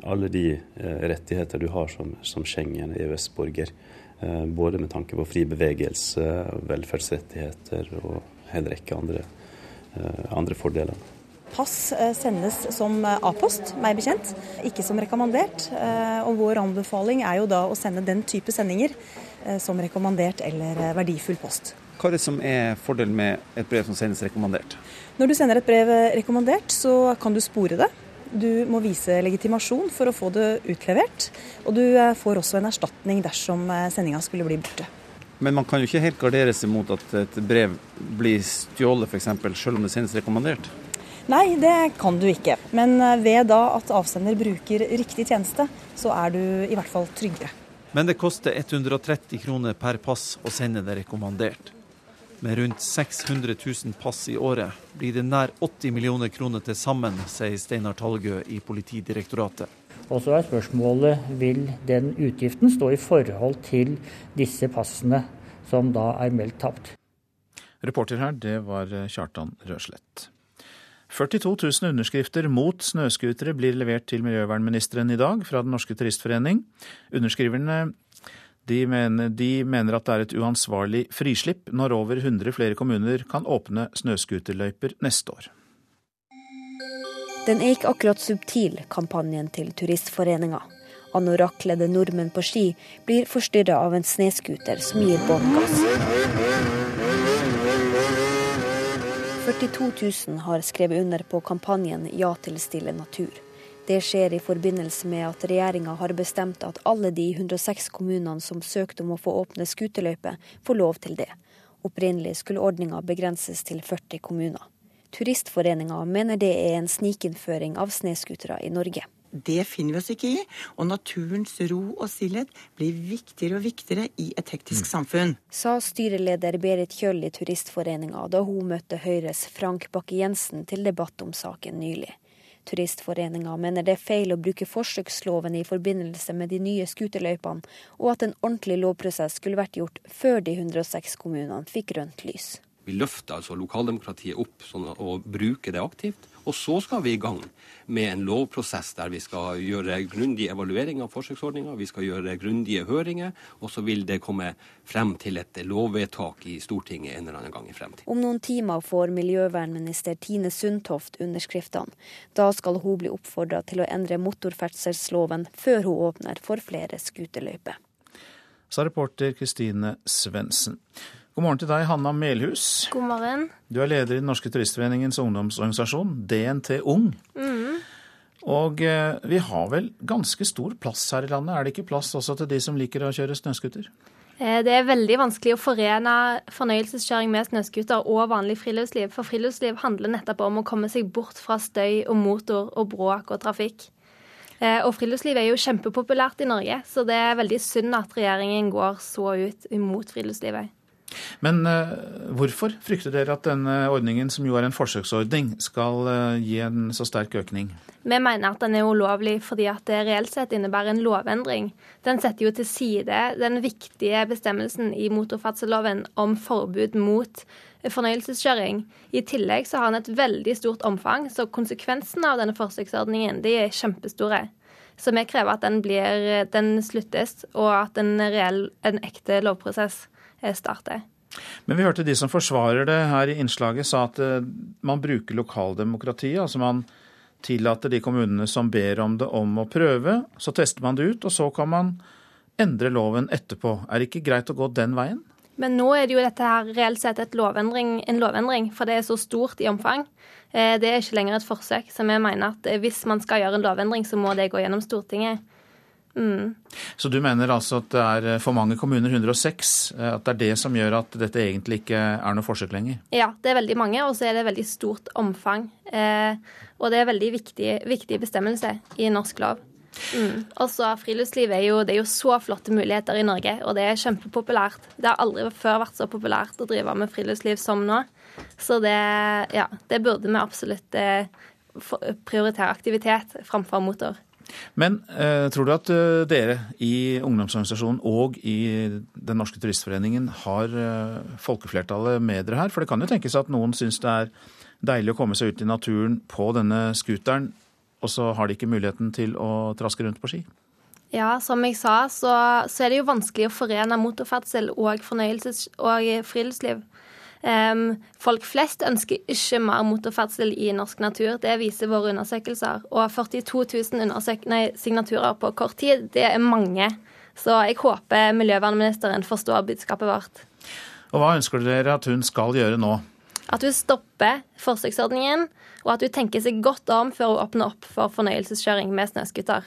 S40: alle de uh, rettigheter du har som, som Schengen-EØS-borger. Uh, både med tanke på fri bevegelse, velferdsrettigheter og en rekke andre, andre fordeler.
S39: Pass sendes som A-post, meg bekjent, ikke som rekommandert. Og vår anbefaling er jo da å sende den type sendinger som rekommandert eller verdifull post.
S38: Hva er det som er fordelen med et brev som sendes rekommandert?
S39: Når du sender et brev rekommandert, så kan du spore det. Du må vise legitimasjon for å få det utlevert. Og du eh, får også en erstatning dersom eh, sendinga skulle bli borte.
S38: Men man kan jo ikke helt gardere seg mot at et brev blir stjålet f.eks., selv om det sendes rekommandert?
S39: Nei, det kan du ikke. Men eh, ved da at avsender bruker riktig tjeneste, så er du i hvert fall tryggere.
S41: Men det koster 130 kroner per pass å sende det rekommandert. Med rundt 600 000 pass i året blir det nær 80 millioner kroner til sammen, sier Steinar Talgø i Politidirektoratet.
S42: Og så er spørsmålet vil den utgiften stå i forhold til disse passene som da er meldt tapt.
S1: Reporter her, det var Kjartan Røslett. 42 000 underskrifter mot snøscootere blir levert til miljøvernministeren i dag fra Den norske turistforening. Underskriverne de mener, de mener, at det er et uansvarlig frislipp når over 100 flere kommuner kan åpne snøscooterløyper neste år.
S43: Den er ikke akkurat subtil, kampanjen til Turistforeninga. Anorakkledde nordmenn på ski blir forstyrra av en snøscooter som gir bånn gass. 42 000 har skrevet under på kampanjen Ja til stille natur. Det skjer i forbindelse med at regjeringa har bestemt at alle de 106 kommunene som søkte om å få åpne scooterløype, får lov til det. Opprinnelig skulle ordninga begrenses til 40 kommuner. Turistforeninga mener det er en snikinnføring av snøscootere i Norge.
S44: Det finner vi oss ikke i, og naturens ro og stillhet blir viktigere og viktigere i et hektisk mm. samfunn.
S43: Sa styreleder Berit Kjøll i Turistforeninga da hun møtte Høyres Frank Bakke-Jensen til debatt om saken nylig. Turistforeninga mener det er feil å bruke forsøksloven i forbindelse med de nye scooterløypene, og at en ordentlig lovprosess skulle vært gjort før de 106 kommunene fikk grønt lys.
S45: Vi løfter altså lokaldemokratiet opp sånn og bruker det aktivt. Og så skal vi i gang med en lovprosess der vi skal gjøre grundig evaluering av forsøksordninga, vi skal gjøre grundige høringer, og så vil det komme frem til et lovvedtak i Stortinget en eller annen gang i fremtiden.
S43: Om noen timer får miljøvernminister Tine Sundtoft underskriftene. Da skal hun bli oppfordra til å endre motorferdselsloven før hun åpner for flere skuterløyper.
S1: Sa reporter Kristine Svendsen. God morgen til deg, Hanna Melhus.
S46: God morgen.
S1: Du er leder i Den norske turistforeningens ungdomsorganisasjon, DNT Ung. Mm. Og eh, vi har vel ganske stor plass her i landet. Er det ikke plass også til de som liker å kjøre snøscooter?
S46: Eh, det er veldig vanskelig å forene fornøyelseskjøring med snøscooter og vanlig friluftsliv. For friluftsliv handler nettopp om å komme seg bort fra støy og motor og bråk og trafikk. Eh, og friluftsliv er jo kjempepopulært i Norge, så det er veldig synd at regjeringen går så ut imot friluftslivet.
S1: Men uh, hvorfor frykter dere at denne ordningen, som jo er en forsøksordning, skal uh, gi en så sterk økning?
S46: Vi mener at den er ulovlig fordi at det reelt sett innebærer en lovendring. Den setter jo til side den viktige bestemmelsen i motorferdselloven om forbud mot fornøyelseskjøring. I tillegg så har den et veldig stort omfang, så konsekvensene av denne forsøksordningen de er kjempestore. Så vi krever at den, blir, den sluttes, og at en, reell, en ekte lovprosess Eh, starter.
S1: Men vi hørte de som forsvarer det her i innslaget, sa at eh, man bruker lokaldemokratiet. Altså man tillater de kommunene som ber om det, om å prøve. Så tester man det ut, og så kan man endre loven etterpå. Er det ikke greit å gå den veien?
S46: Men nå er det jo dette her reelt sett lovendring, en lovendring, for det er så stort i omfang. Eh, det er ikke lenger et forsøk. Så vi mener at hvis man skal gjøre en lovendring, så må det gå gjennom Stortinget.
S1: Mm. Så du mener altså at det er eh, for mange kommuner, 106, eh, at det er det som gjør at dette egentlig ikke er noe forsøk lenger?
S46: Ja, det er veldig mange, og så er det veldig stort omfang. Eh, og det er veldig viktig, viktig bestemmelse i norsk lov. Mm. Også friluftsliv er jo, det er jo så flotte muligheter i Norge, og det er kjempepopulært. Det har aldri før vært så populært å drive med friluftsliv som nå. Så det, ja, det burde vi absolutt prioritere aktivitet framfor motor.
S1: Men eh, tror du at uh, dere i ungdomsorganisasjonen og i Den norske turistforeningen har uh, folkeflertallet med dere her? For det kan jo tenkes at noen syns det er deilig å komme seg ut i naturen på denne scooteren, og så har de ikke muligheten til å traske rundt på ski?
S46: Ja, som jeg sa, så, så er det jo vanskelig å forene motorferdsel og fornøyelses- og friluftsliv. Folk flest ønsker ikke mer motorferdsel i norsk natur. Det viser våre undersøkelser. Og 42 000 nei, signaturer på kort tid, det er mange. Så jeg håper miljøvernministeren forstår budskapet vårt.
S1: Og Hva ønsker dere at hun skal gjøre nå?
S46: At hun stopper forsøksordningen, og at hun tenker seg godt om før hun åpner opp for fornøyelseskjøring med snøscooter.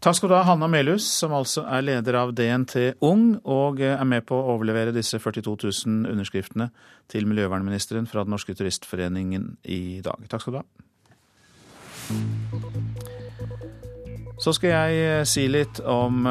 S1: Takk skal du ha, Hanna Melhus, som altså er leder av DNT Ung, og er med på å overlevere disse 42 000 underskriftene til miljøvernministeren fra Den norske turistforeningen i dag. Takk skal du ha. Så skal jeg si litt om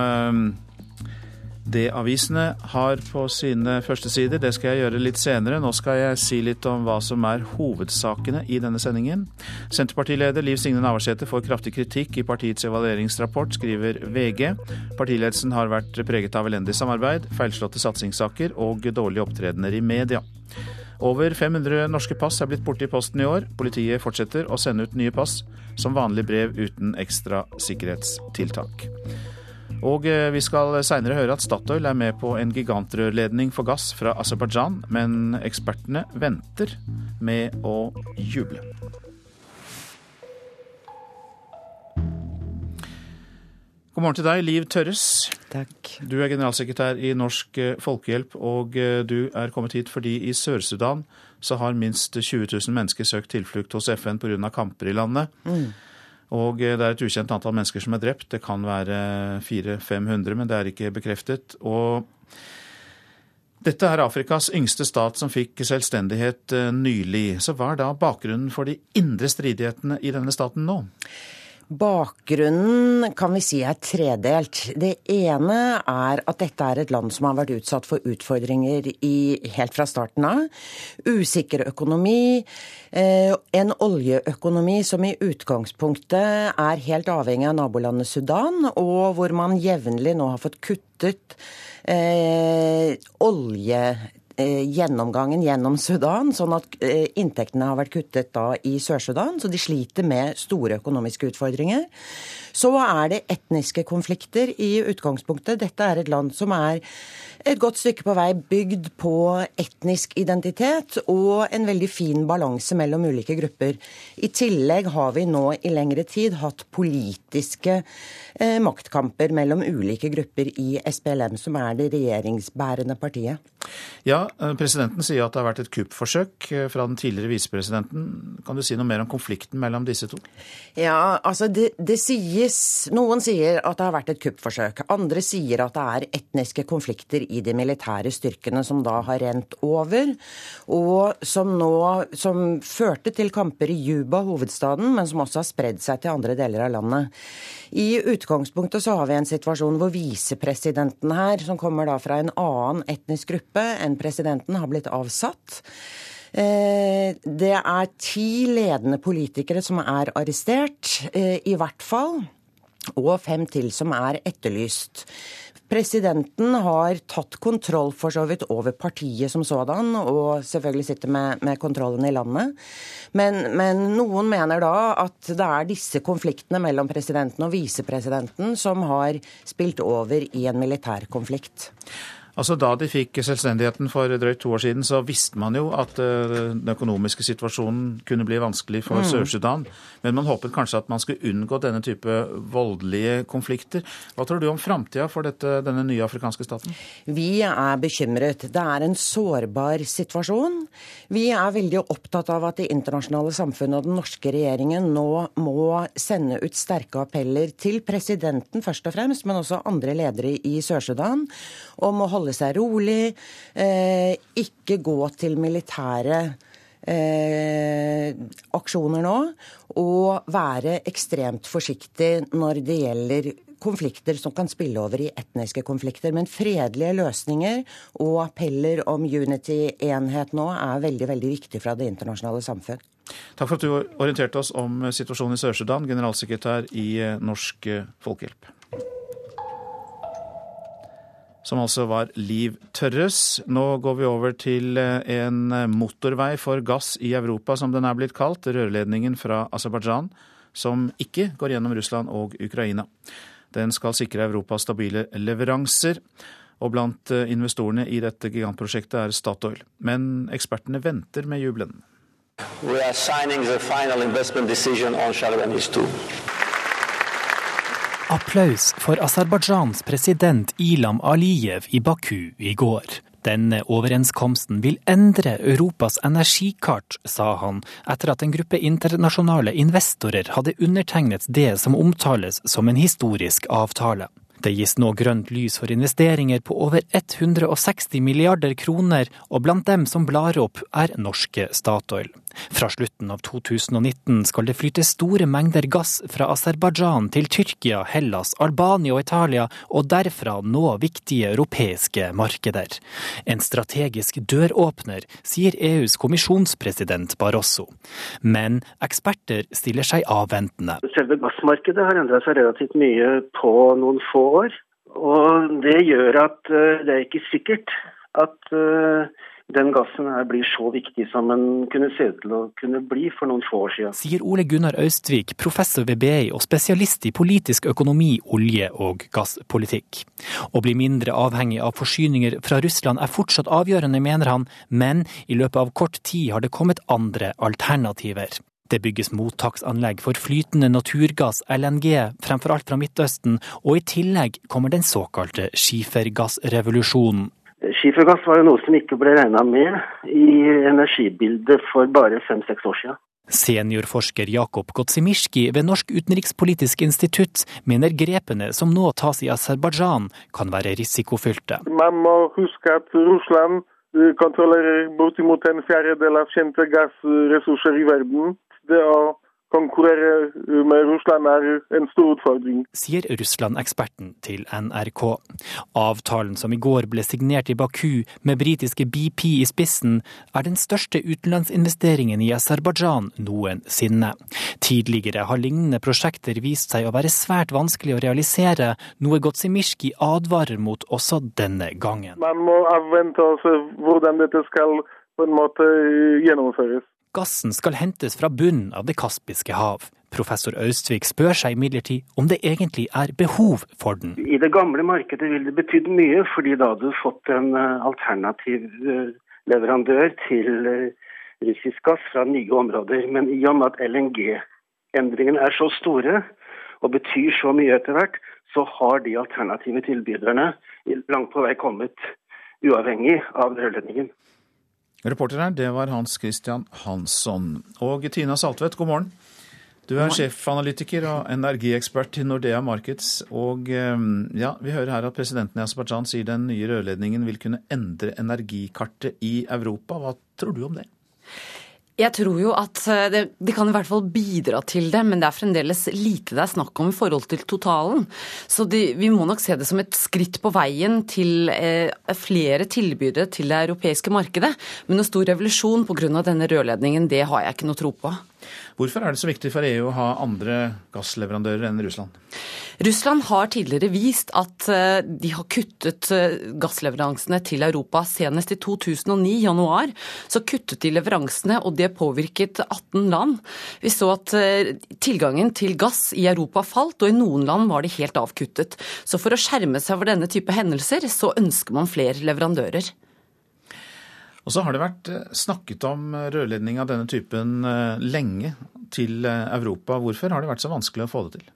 S1: det avisene har på sine førstesider. Det skal jeg gjøre litt senere. Nå skal jeg si litt om hva som er hovedsakene i denne sendingen. Senterpartileder Liv Signe Navarsete får kraftig kritikk i partiets evalueringsrapport, skriver VG. Partiledelsen har vært preget av elendig samarbeid, feilslåtte satsingssaker og dårlige opptredener i media. Over 500 norske pass er blitt borte i posten i år. Politiet fortsetter å sende ut nye pass som vanlig brev uten ekstra sikkerhetstiltak. Og eh, vi skal seinere høre at Statoil er med på en gigantrørledning for gass fra Aserbajdsjan, men ekspertene venter med å juble. God morgen til deg, Liv Tørres.
S47: Takk.
S1: Du er generalsekretær i Norsk eh, Folkehjelp, og eh, du er kommet hit fordi i Sør-Sudan så har minst 20 000 mennesker søkt tilflukt hos FN pga. kamper i landet. Mm. Og det er et ukjent antall mennesker som er drept. Det kan være 400-500, men det er ikke bekreftet. Og dette er Afrikas yngste stat som fikk selvstendighet eh, nylig. Så hva er da bakgrunnen for de indre stridighetene i denne staten nå?
S47: Bakgrunnen kan vi si er tredelt. Det ene er at dette er et land som har vært utsatt for utfordringer i, helt fra starten av. Usikker økonomi, eh, en oljeøkonomi som i utgangspunktet er helt avhengig av nabolandet Sudan, og hvor man jevnlig nå har fått kuttet eh, olje gjennomgangen gjennom Sudan, sånn at eh, inntektene har vært kuttet da i Sør-Sudan. Så de sliter med store økonomiske utfordringer. Så er det etniske konflikter i utgangspunktet. Dette er et land som er et godt stykke på vei bygd på etnisk identitet og en veldig fin balanse mellom ulike grupper. I tillegg har vi nå i lengre tid hatt politiske eh, maktkamper mellom ulike grupper i SPLM, som er det regjeringsbærende partiet.
S1: Ja, eh, presidenten sier at det har vært et kuppforsøk eh, fra den tidligere visepresidenten. Kan du si noe mer om konflikten mellom disse to?
S47: Ja, altså det, det sies Noen sier at det har vært et kuppforsøk. Andre sier at det er etniske konflikter i de militære styrkene som da har rent over, og som nå som førte til kamper i Juba, hovedstaden, men som også har spredd seg til andre deler av landet. I utgangspunktet så har vi en situasjon hvor visepresidenten her, som kommer da fra en annen etnisk gruppe enn presidenten, har blitt avsatt. Eh, det er ti ledende politikere som er arrestert, eh, i hvert fall. Og fem til som er etterlyst. Presidenten har tatt kontroll for så vidt over partiet som sådan, og selvfølgelig sitter med, med kontrollen i landet. Men, men, noen mener da at det er disse konfliktene mellom presidenten og visepresidenten som har spilt over i en militær konflikt.
S1: Altså Da de fikk selvstendigheten for drøyt to år siden, så visste man jo at eh, den økonomiske situasjonen kunne bli vanskelig for mm. Sør-Sudan. Men man håpet kanskje at man skulle unngå denne type voldelige konflikter. Hva tror du om framtida for dette, denne nye afrikanske staten?
S47: Vi er bekymret. Det er en sårbar situasjon. Vi er veldig opptatt av at det internasjonale samfunnet og den norske regjeringen nå må sende ut sterke appeller til presidenten først og fremst, men også andre ledere i Sør-Sudan om å holde holde seg rolig, eh, ikke gå til militære eh, aksjoner nå, og være ekstremt forsiktig når det gjelder konflikter som kan spille over i etniske konflikter. Men fredelige løsninger og appeller om unity-enhet nå er veldig, veldig viktig fra det internasjonale samfunn.
S1: Takk for at du orienterte oss om situasjonen i Sør-Sudan, generalsekretær i Norsk Folkehjelp som altså var Liv Tørres. Nå går vi over til eh, en motorvei for gass i Europa, som den er blitt kalt. Rørledningen fra Aserbajdsjan, som ikke går gjennom Russland og Ukraina. Den skal sikre Europa stabile leveranser. Og blant eh, investorene i dette gigantprosjektet er Statoil. Men ekspertene venter med jubelen. We are signing the final investment decision on
S48: Sharabanis 2. Applaus for Aserbajdsjans president Ilam Aliyev i Baku i går.
S49: Denne overenskomsten vil endre Europas energikart, sa han, etter at en gruppe internasjonale investorer hadde undertegnet det som omtales som en historisk avtale. Det gis nå grønt lys for investeringer på over 160 milliarder kroner, og blant dem som blar opp, er norske Statoil. Fra slutten av 2019 skal det flyte store mengder gass fra Aserbajdsjan til Tyrkia, Hellas, Albania og Italia, og derfra nå viktige europeiske markeder. En strategisk døråpner, sier EUs kommisjonspresident Barroso. Men eksperter stiller seg avventende.
S2: Selve gassmarkedet har endra seg relativt mye på noen få år. Og det gjør at eh, det er ikke sikkert at eh, den gassen her blir så viktig som den kunne se ut til å kunne bli for noen få år siden.
S49: Sier Ole Gunnar Austvik, professor ved BI og spesialist i politisk økonomi, olje og gasspolitikk. Å bli mindre avhengig av forsyninger fra Russland er fortsatt avgjørende, mener han, men i løpet av kort tid har det kommet andre alternativer. Det bygges mottaksanlegg for flytende naturgass, LNG, fremfor alt fra Midtøsten, og i tillegg kommer den såkalte skifergassrevolusjonen.
S2: Skifergass var jo noe som ikke ble regna med i energibildet for bare fem-seks år siden.
S49: Seniorforsker Jakob Gotsimirski ved Norsk utenrikspolitisk institutt mener grepene som nå tas i Aserbajdsjan kan være risikofylte.
S33: Man må huske at Russland eh, kontrollerer bortimot en fjerdedel av kjente gassressurser i verden. Det å konkurrere med Russland er en stor utfordring.
S49: Sier Russland-eksperten til NRK. Avtalen som i går ble signert i Baku med britiske BP i spissen, er den største utenlandsinvesteringen i Aserbajdsjan noensinne. Tidligere har lignende prosjekter vist seg å være svært vanskelig å realisere, noe Gotsimirski advarer mot også denne gangen.
S33: Man må avvente og se hvordan dette skal på en måte gjennomføres.
S49: Gassen skal hentes fra bunnen av Det kaspiske hav. Professor Austvik spør seg imidlertid om det egentlig er behov for den.
S2: I det gamle markedet ville det betydd mye, fordi da hadde du fått en eh, alternativ eh, leverandør til eh, russisk gass fra nye områder. Men i og med at LNG-endringene er så store og betyr så mye etter hvert, så har de alternative tilbyderne langt på vei kommet, uavhengig av rørledningen.
S1: Reporter her, det var Hans Christian Hansson. Og Tina Saltvedt, god morgen. Du er sjefanalytiker og energiekspert i Nordea Markets. Og ja, vi hører her at presidenten i Aserbajdsjan sier den nye rørledningen vil kunne endre energikartet i Europa. Hva tror du om det?
S50: Jeg tror jo at det, det, kan i hvert fall bidra til det, men det er fremdeles lite det er snakk om i forhold til totalen. Så de, vi må nok se det som et skritt på veien til eh, flere tilbydere til det europeiske markedet. Men noen stor revolusjon pga. denne rørledningen, det har jeg ikke noe tro på.
S1: Hvorfor er det så viktig for EU å ha andre gassleverandører enn Russland?
S50: Russland har tidligere vist at de har kuttet gassleveransene til Europa. Senest i 2009, januar, så kuttet de leveransene, og det påvirket 18 land. Vi så at tilgangen til gass i Europa falt, og i noen land var de helt avkuttet. Så for å skjerme seg for denne type hendelser, så ønsker man flere leverandører.
S1: Og så har det vært snakket om rørledning av denne typen lenge til Europa. Hvorfor har det vært så vanskelig å få det til?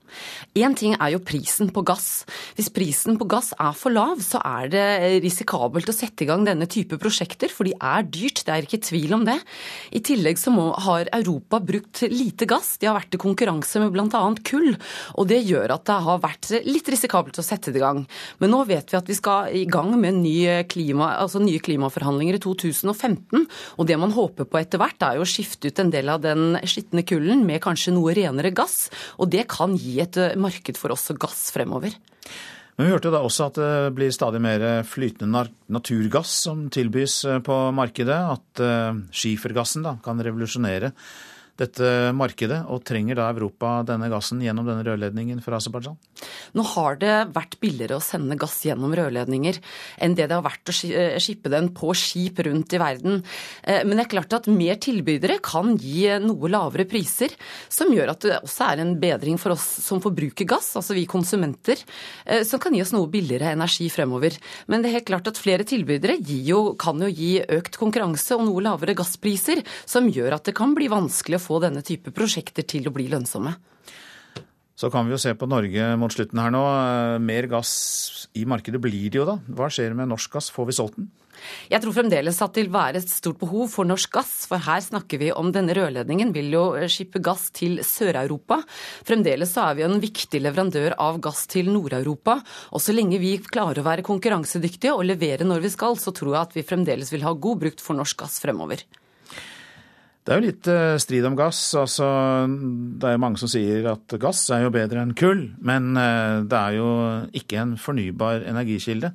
S50: Én ting er jo prisen på gass. Hvis prisen på gass er for lav, så er det risikabelt å sette i gang denne type prosjekter, for de er dyrt. Det er ikke tvil om det. I tillegg så må, har Europa brukt lite gass. De har vært i konkurranse med bl.a. kull, og det gjør at det har vært litt risikabelt å sette det i gang. Men nå vet vi at vi skal i gang med ny klima, altså nye klimaforhandlinger i 2015, og det man håper på etter hvert, er jo å skifte ut en del av den skitne kullen med kanskje noe renere gass, og det kan gi et marked for også gass fremover.
S1: Men vi hørte da også at det blir stadig mer flytende naturgass som tilbys på markedet. At skifergassen da kan revolusjonere dette markedet, og trenger da Europa denne gassen gjennom denne rørledningen fra Aserbajdsjan?
S50: Nå har det vært billigere å sende gass gjennom rørledninger enn det det har vært å skippe den på skip rundt i verden. Men det er klart at mer tilbydere kan gi noe lavere priser, som gjør at det også er en bedring for oss som forbruker gass, altså vi konsumenter, som kan gi oss noe billigere energi fremover. Men det er helt klart at flere tilbydere jo, kan jo gi økt konkurranse og noe lavere gasspriser, som gjør at det kan bli vanskelig å få denne type prosjekter til å bli lønnsomme.
S1: Så kan vi jo se på Norge mot slutten her nå. Mer gass i markedet blir det jo da. Hva skjer med norsk gass? Får vi solgt den?
S50: Jeg tror fremdeles at det vil være et stort behov for norsk gass, for her snakker vi om denne rørledningen vil jo skippe gass til Sør-Europa. Fremdeles så er vi en viktig leverandør av gass til Nord-Europa. Og så lenge vi klarer å være konkurransedyktige og levere når vi skal, så tror jeg at vi fremdeles vil ha god brukt for norsk gass fremover.
S1: Det er jo litt eh, strid om gass. Altså, det er jo mange som sier at gass er jo bedre enn kull, men eh, det er jo ikke en fornybar energikilde.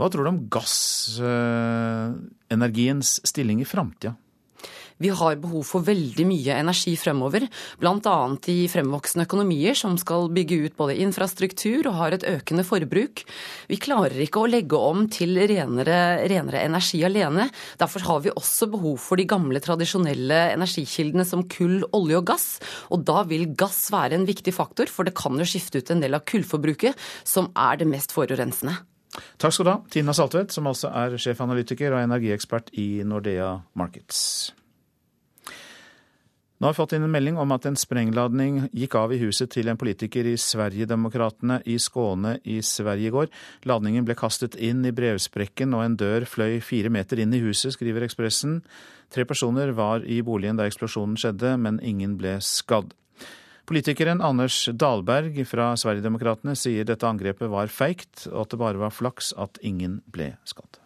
S1: Hva tror du om gassenergiens stilling i framtida?
S50: Vi har behov for veldig mye energi fremover, bl.a. i fremvoksende økonomier som skal bygge ut både infrastruktur og har et økende forbruk. Vi klarer ikke å legge om til renere, renere energi alene. Derfor har vi også behov for de gamle, tradisjonelle energikildene som kull, olje og gass. Og da vil gass være en viktig faktor, for det kan jo skifte ut en del av kullforbruket, som er det mest forurensende.
S1: Takk skal du ha, Tina Saltvedt, som altså er sjefanalytiker og energiekspert i Nordea Markets. Nå har vi fått inn en melding om at en sprengladning gikk av i huset til en politiker i Sverigedemokraterna i Skåne i Sverige i går. Ladningen ble kastet inn i brevsprekken og en dør fløy fire meter inn i huset, skriver Ekspressen. Tre personer var i boligen da eksplosjonen skjedde, men ingen ble skadd. Politikeren Anders Dahlberg fra Sverigedemokraterna sier dette angrepet var feigt, og at det bare var flaks at ingen ble skadd.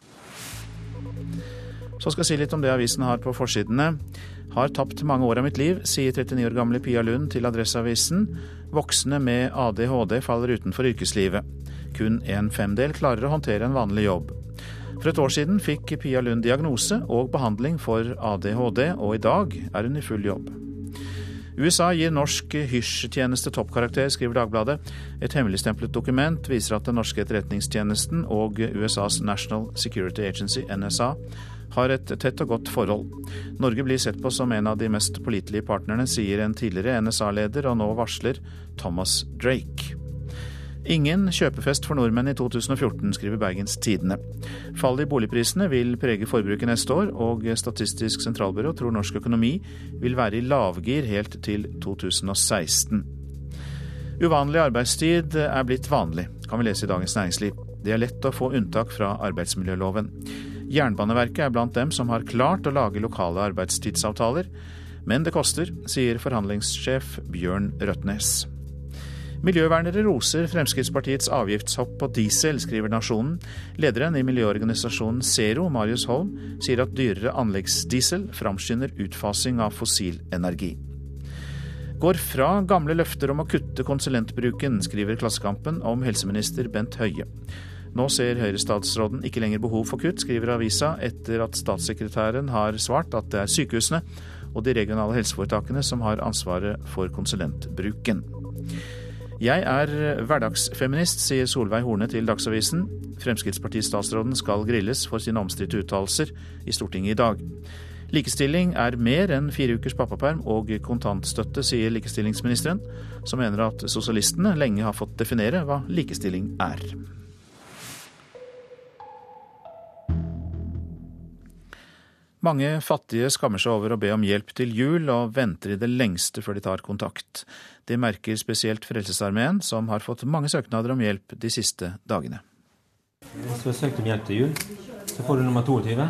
S1: Så skal jeg si litt om det avisen har på forsidene. Har tapt mange år av mitt liv, sier 39 år gamle Pia Lund til Adresseavisen. Voksne med ADHD faller utenfor yrkeslivet. Kun en femdel klarer å håndtere en vanlig jobb. For et år siden fikk Pia Lund diagnose og behandling for ADHD, og i dag er hun i full jobb. USA gir norsk hysj-tjeneste toppkarakter, skriver Dagbladet. Et hemmeligstemplet dokument viser at den norske etterretningstjenesten og USAs National Security Agency, NSA, har et tett og godt forhold. Norge blir sett på som en av de mest pålitelige partnerne, sier en tidligere NSA-leder, og nå varsler Thomas Drake. Ingen kjøpefest for nordmenn i 2014, skriver Bergens Tidende. Fallet i boligprisene vil prege forbruket neste år, og Statistisk sentralbyrå tror norsk økonomi vil være i lavgir helt til 2016. Uvanlig arbeidstid er blitt vanlig, kan vi lese i Dagens Næringsliv. Det er lett å få unntak fra arbeidsmiljøloven. Jernbaneverket er blant dem som har klart å lage lokale arbeidstidsavtaler, men det koster, sier forhandlingssjef Bjørn Røtnes. Miljøvernere roser Fremskrittspartiets avgiftshopp på diesel, skriver Nasjonen. Lederen i miljøorganisasjonen Zero, Marius Holm, sier at dyrere anleggsdiesel framskynder utfasing av fossil energi. Går fra gamle løfter om å kutte konsulentbruken, skriver Klassekampen om helseminister Bent Høie. Nå ser Høyre-statsråden ikke lenger behov for kutt, skriver avisa, etter at statssekretæren har svart at det er sykehusene og de regionale helseforetakene som har ansvaret for konsulentbruken. Jeg er hverdagsfeminist, sier Solveig Horne til Dagsavisen. Fremskrittspartistatsråden skal grilles for sine omstridte uttalelser i Stortinget i dag. Likestilling er mer enn fire ukers pappaperm og kontantstøtte, sier likestillingsministeren, som mener at sosialistene lenge har fått definere hva likestilling er. Mange fattige skammer seg over å be om hjelp til jul, og venter i det lengste før de tar kontakt. Det merker spesielt Frelsesarmeen, som har fått mange søknader om hjelp de siste dagene.
S51: Hvis du har søkt om hjelp til jul, så får du nummer 22.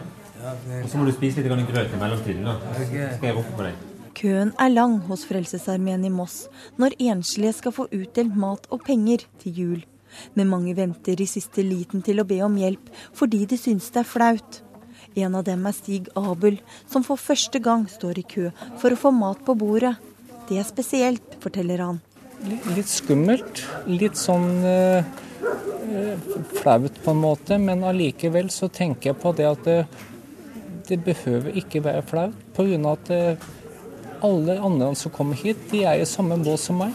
S51: Og så må du spise litt grøt i mellomtiden. da. Så skal jeg rope på deg.
S52: Køen er lang hos Frelsesarmeen i Moss når enslige skal få utdelt mat og penger til jul. Men mange venter i siste liten til å be om hjelp fordi de syns det er flaut. En av dem er Stig Abel, som for første gang står i kø for å få mat på bordet. Det er spesielt, forteller han.
S53: Litt skummelt. Litt sånn eh, flaut på en måte, men allikevel så tenker jeg på det at det, det behøver ikke være flaut. Pga. at uh, alle andre som kommer hit, de er i samme båt som meg.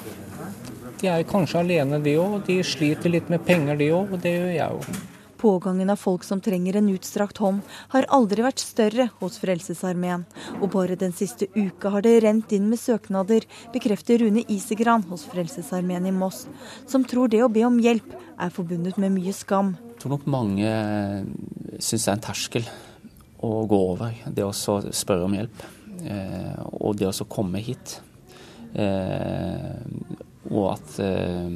S53: De er kanskje alene, de òg. De sliter litt med penger, de òg. Og det gjør jeg òg.
S52: Pågangen av folk som trenger en utstrakt hånd, har aldri vært større hos Frelsesarmeen. Og bare den siste uka har det rent inn med søknader, bekrefter Rune Isegran hos Frelsesarmeen i Moss, som tror det å be om hjelp er forbundet med mye skam.
S54: Jeg tror nok mange syns det er en terskel å gå over, det å spørre om hjelp. Eh, og det å komme hit. Eh, og at eh,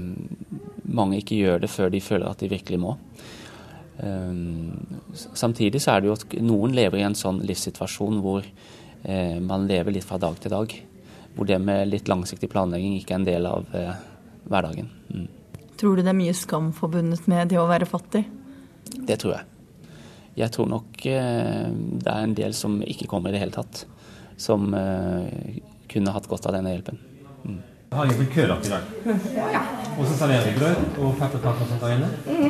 S54: mange ikke gjør det før de føler at de virkelig må. Samtidig så er det jo at noen lever i en sånn livssituasjon hvor man lever litt fra dag til dag. Hvor det med litt langsiktig planlegging ikke er en del av hverdagen. Mm.
S52: Tror du det er mye skam forbundet med det å være fattig?
S54: Det tror jeg. Jeg tror nok eh, det er en del som ikke kommer i det hele tatt. Som eh, kunne hatt godt av denne hjelpen. Mm.
S51: Jeg har blitt kølapp i dag. Og så serverer vi grøt og pepperkaker og sånt der inne.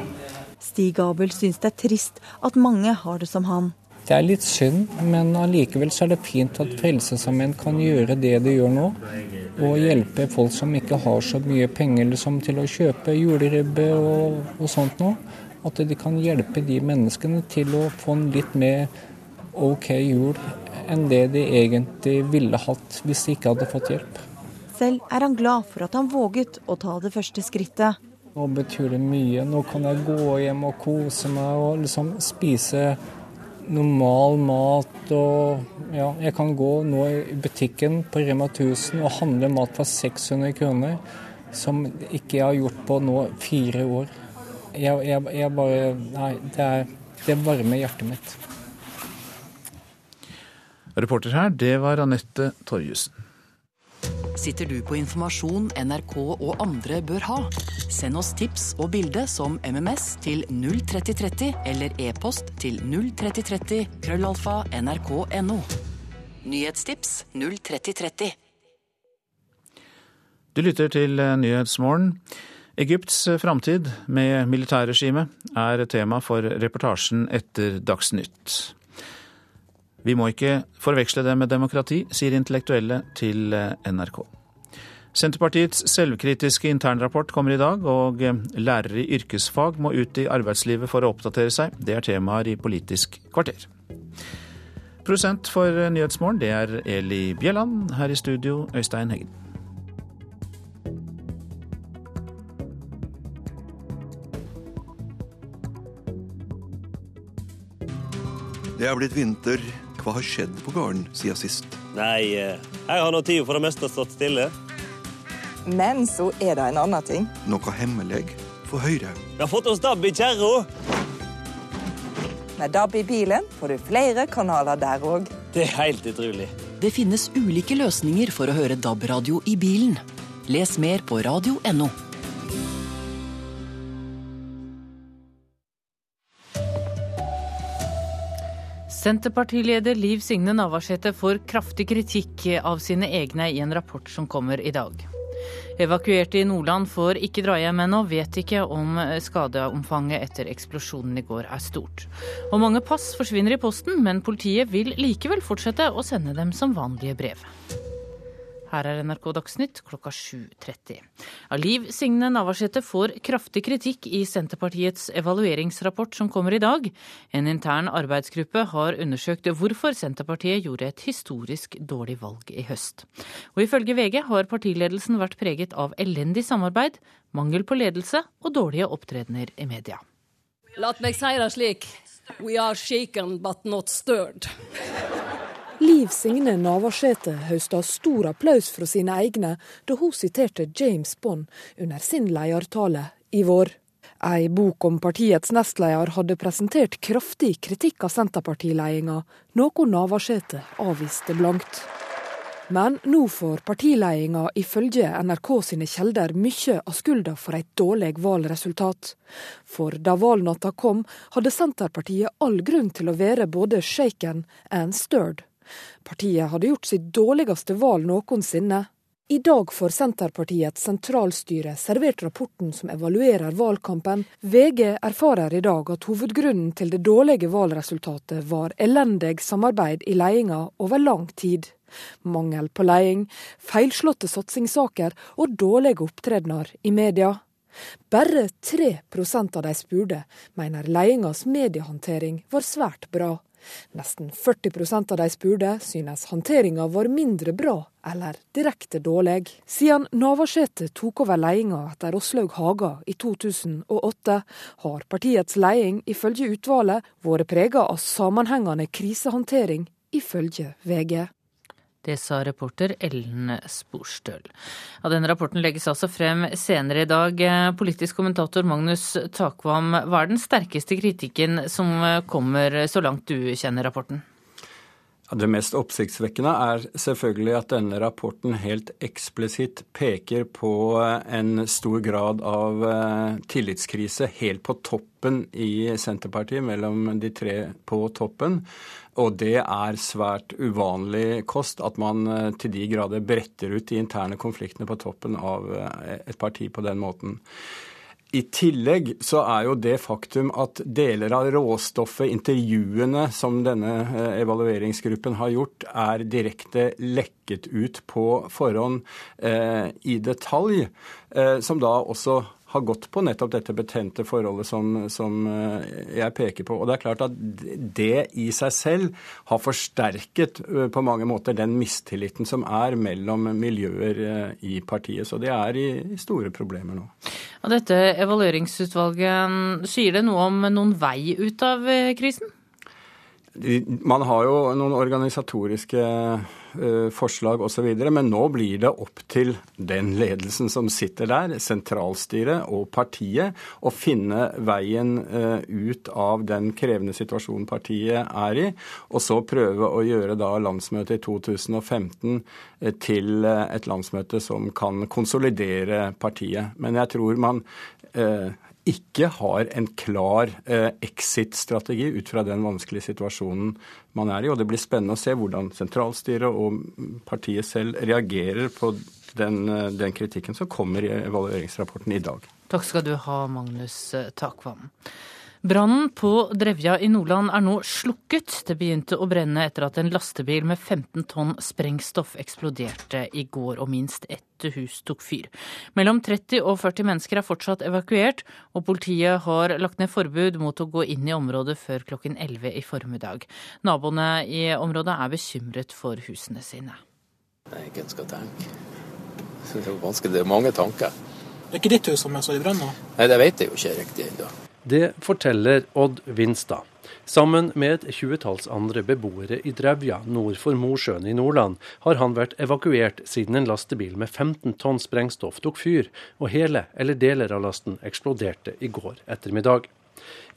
S52: Stig Abel syns det er trist at mange har det som han.
S53: Det er litt synd, men allikevel så er det fint at Frelsesarmeen kan gjøre det de gjør nå. Og hjelpe folk som ikke har så mye penger liksom, til å kjøpe juleribbe og, og sånt noe. At de kan hjelpe de menneskene til å få en litt mer OK jul enn det de egentlig ville hatt hvis de ikke hadde fått hjelp.
S52: Selv er han glad for at han våget å ta det første skrittet.
S53: Nå betyr det mye. Nå kan jeg gå hjem og kose meg og liksom spise normal mat og Ja, jeg kan gå nå i butikken på Rema 1000 og handle mat for 600 kroner, som ikke jeg har gjort på nå fire år. Jeg, jeg, jeg bare Nei, det, er, det varmer hjertet mitt.
S1: Reporter her, det var Anette Torjussen.
S55: Sitter du på informasjon NRK og andre bør ha? Send oss tips og bilde som MMS til 03030 eller e-post til 03030 krøllalfa nrk.no. Nyhetstips 03030.
S1: Du lytter til Nyhetsmorgen. Egypts framtid med militærregime er tema for reportasjen etter Dagsnytt. Vi må ikke forveksle det med demokrati, sier intellektuelle til NRK. Senterpartiets selvkritiske internrapport kommer i dag, og lærere i yrkesfag må ut i arbeidslivet for å oppdatere seg. Det er temaer i Politisk kvarter. Prosent for Nyhetsmorgen, det er Eli Bjelland. Her i studio, Øystein Heggen.
S56: Det er blitt vinter. Hva har skjedd på gården siden sist?
S57: Nei, jeg har nå tida for det meste stått stille.
S58: Men så er det en annen ting.
S56: Noe hemmelig? Få høre.
S57: Vi har fått oss DAB i kjerra.
S58: Med DAB i bilen får du flere kanaler der òg.
S57: Det er helt utrolig.
S55: Det finnes ulike løsninger for å høre DAB-radio i bilen. Les mer på radio.no.
S59: Senterpartileder Liv Signe Navarsete får kraftig kritikk av sine egne i en rapport som kommer i dag. Evakuerte i Nordland får ikke dra hjem ennå, vet ikke om skadeomfanget etter eksplosjonen i går er stort. Og mange pass forsvinner i posten, men politiet vil likevel fortsette å sende dem som vanlige brev. Her er NRK Dagsnytt klokka 7.30. Liv Signe Navarsete får kraftig kritikk i Senterpartiets evalueringsrapport som kommer i dag. En intern arbeidsgruppe har undersøkt hvorfor Senterpartiet gjorde et historisk dårlig valg i høst. Og ifølge VG har partiledelsen vært preget av elendig samarbeid, mangel på ledelse og dårlige opptredener i media.
S36: La meg si det slik. We are shaken but not stirred.
S37: Liv Signe Navarsete høsta stor applaus fra sine egne da hun siterte James Bond under sin ledertale i vår. Ei bok om partiets nestleder hadde presentert kraftig kritikk av Senterpartiledelsen, noe Navarsete avviste blankt. Men nå får partiledelsen ifølge NRK sine kjelder mye av skylda for et dårlig valgresultat. For da valgnatta kom, hadde Senterpartiet all grunn til å være både shaken and stirred. Partiet hadde gjort sitt dårligste valg noensinne. I dag får Senterpartiets sentralstyre servert rapporten som evaluerer valgkampen. VG erfarer i dag at hovedgrunnen til det dårlige valgresultatet var elendig samarbeid i ledelsen over lang tid. Mangel på leding, feilslåtte satsingssaker og dårlige opptredener i media. Bare 3% av de spurte mener ledelsens mediehåndtering var svært bra. Nesten 40% av de spurte synes håndteringa var mindre bra eller direkte dårlig. Siden Navarsete tok over ledelsen etter Åslaug Haga i 2008, har partiets ledelse ifølge utvalget vært preget av sammenhengende krisehåndtering, ifølge VG.
S59: Det sa reporter Ellen Sporstøl. Ja, denne rapporten legges altså frem senere i dag. Politisk kommentator Magnus Takvam, hva er den sterkeste kritikken som kommer så langt du kjenner rapporten?
S60: Det mest oppsiktsvekkende er selvfølgelig at denne rapporten helt eksplisitt peker på en stor grad av eh, tillitskrise helt på toppen i Senterpartiet, mellom de tre på toppen. Og det er svært uvanlig kost at man eh, til de grader bretter ut de interne konfliktene på toppen av eh, et parti på den måten. I tillegg så er jo det faktum at deler av råstoffet, intervjuene som denne eh, evalueringsgruppen har gjort, er direkte lekket ut på forhånd eh, i detalj, eh, som da også har gått på nettopp dette betente forholdet som, som, eh, jeg peker på. Og det er klart at det i seg selv har forsterket eh, på mange måter den mistilliten som er mellom miljøer eh, i partiet. Så det er i, store problemer nå.
S59: Og dette evalueringsutvalget, sier det noe om noen vei ut av krisen?
S60: Man har jo noen organisatoriske forslag osv., men nå blir det opp til den ledelsen som sitter der, sentralstyret og partiet, å finne veien uh, ut av den krevende situasjonen partiet er i, og så prøve å gjøre da landsmøtet i 2015 uh, til et landsmøte som kan konsolidere partiet. Men jeg tror man ikke har en klar eh, exit-strategi ut fra den vanskelige situasjonen man er i. Og det blir spennende å se hvordan sentralstyret og partiet selv reagerer på den, eh, den kritikken som kommer i evalueringsrapporten i dag.
S59: Takk skal du ha, Magnus Takvam. Brannen på Drevja i Nordland er nå slukket. Det begynte å brenne etter at en lastebil med 15 tonn sprengstoff eksploderte i går, og minst ett hus tok fyr. Mellom 30 og 40 mennesker er fortsatt evakuert, og politiet har lagt ned forbud mot å gå inn i området før klokken 11 i formiddag. Naboene i området er bekymret for husene sine.
S61: Nei, hvem skal tenke? Det er, vanskelig, det er mange tanker.
S62: Det er ikke ditt hus som er så i brann nå?
S61: Nei, det vet jeg jo ikke riktig ennå.
S6: Det forteller Odd Vinstad. Sammen med et tjuetalls andre beboere i Drevja nord for Mosjøen i Nordland har han vært evakuert siden en lastebil med 15 tonn sprengstoff tok fyr, og hele eller deler av lasten eksploderte i går ettermiddag.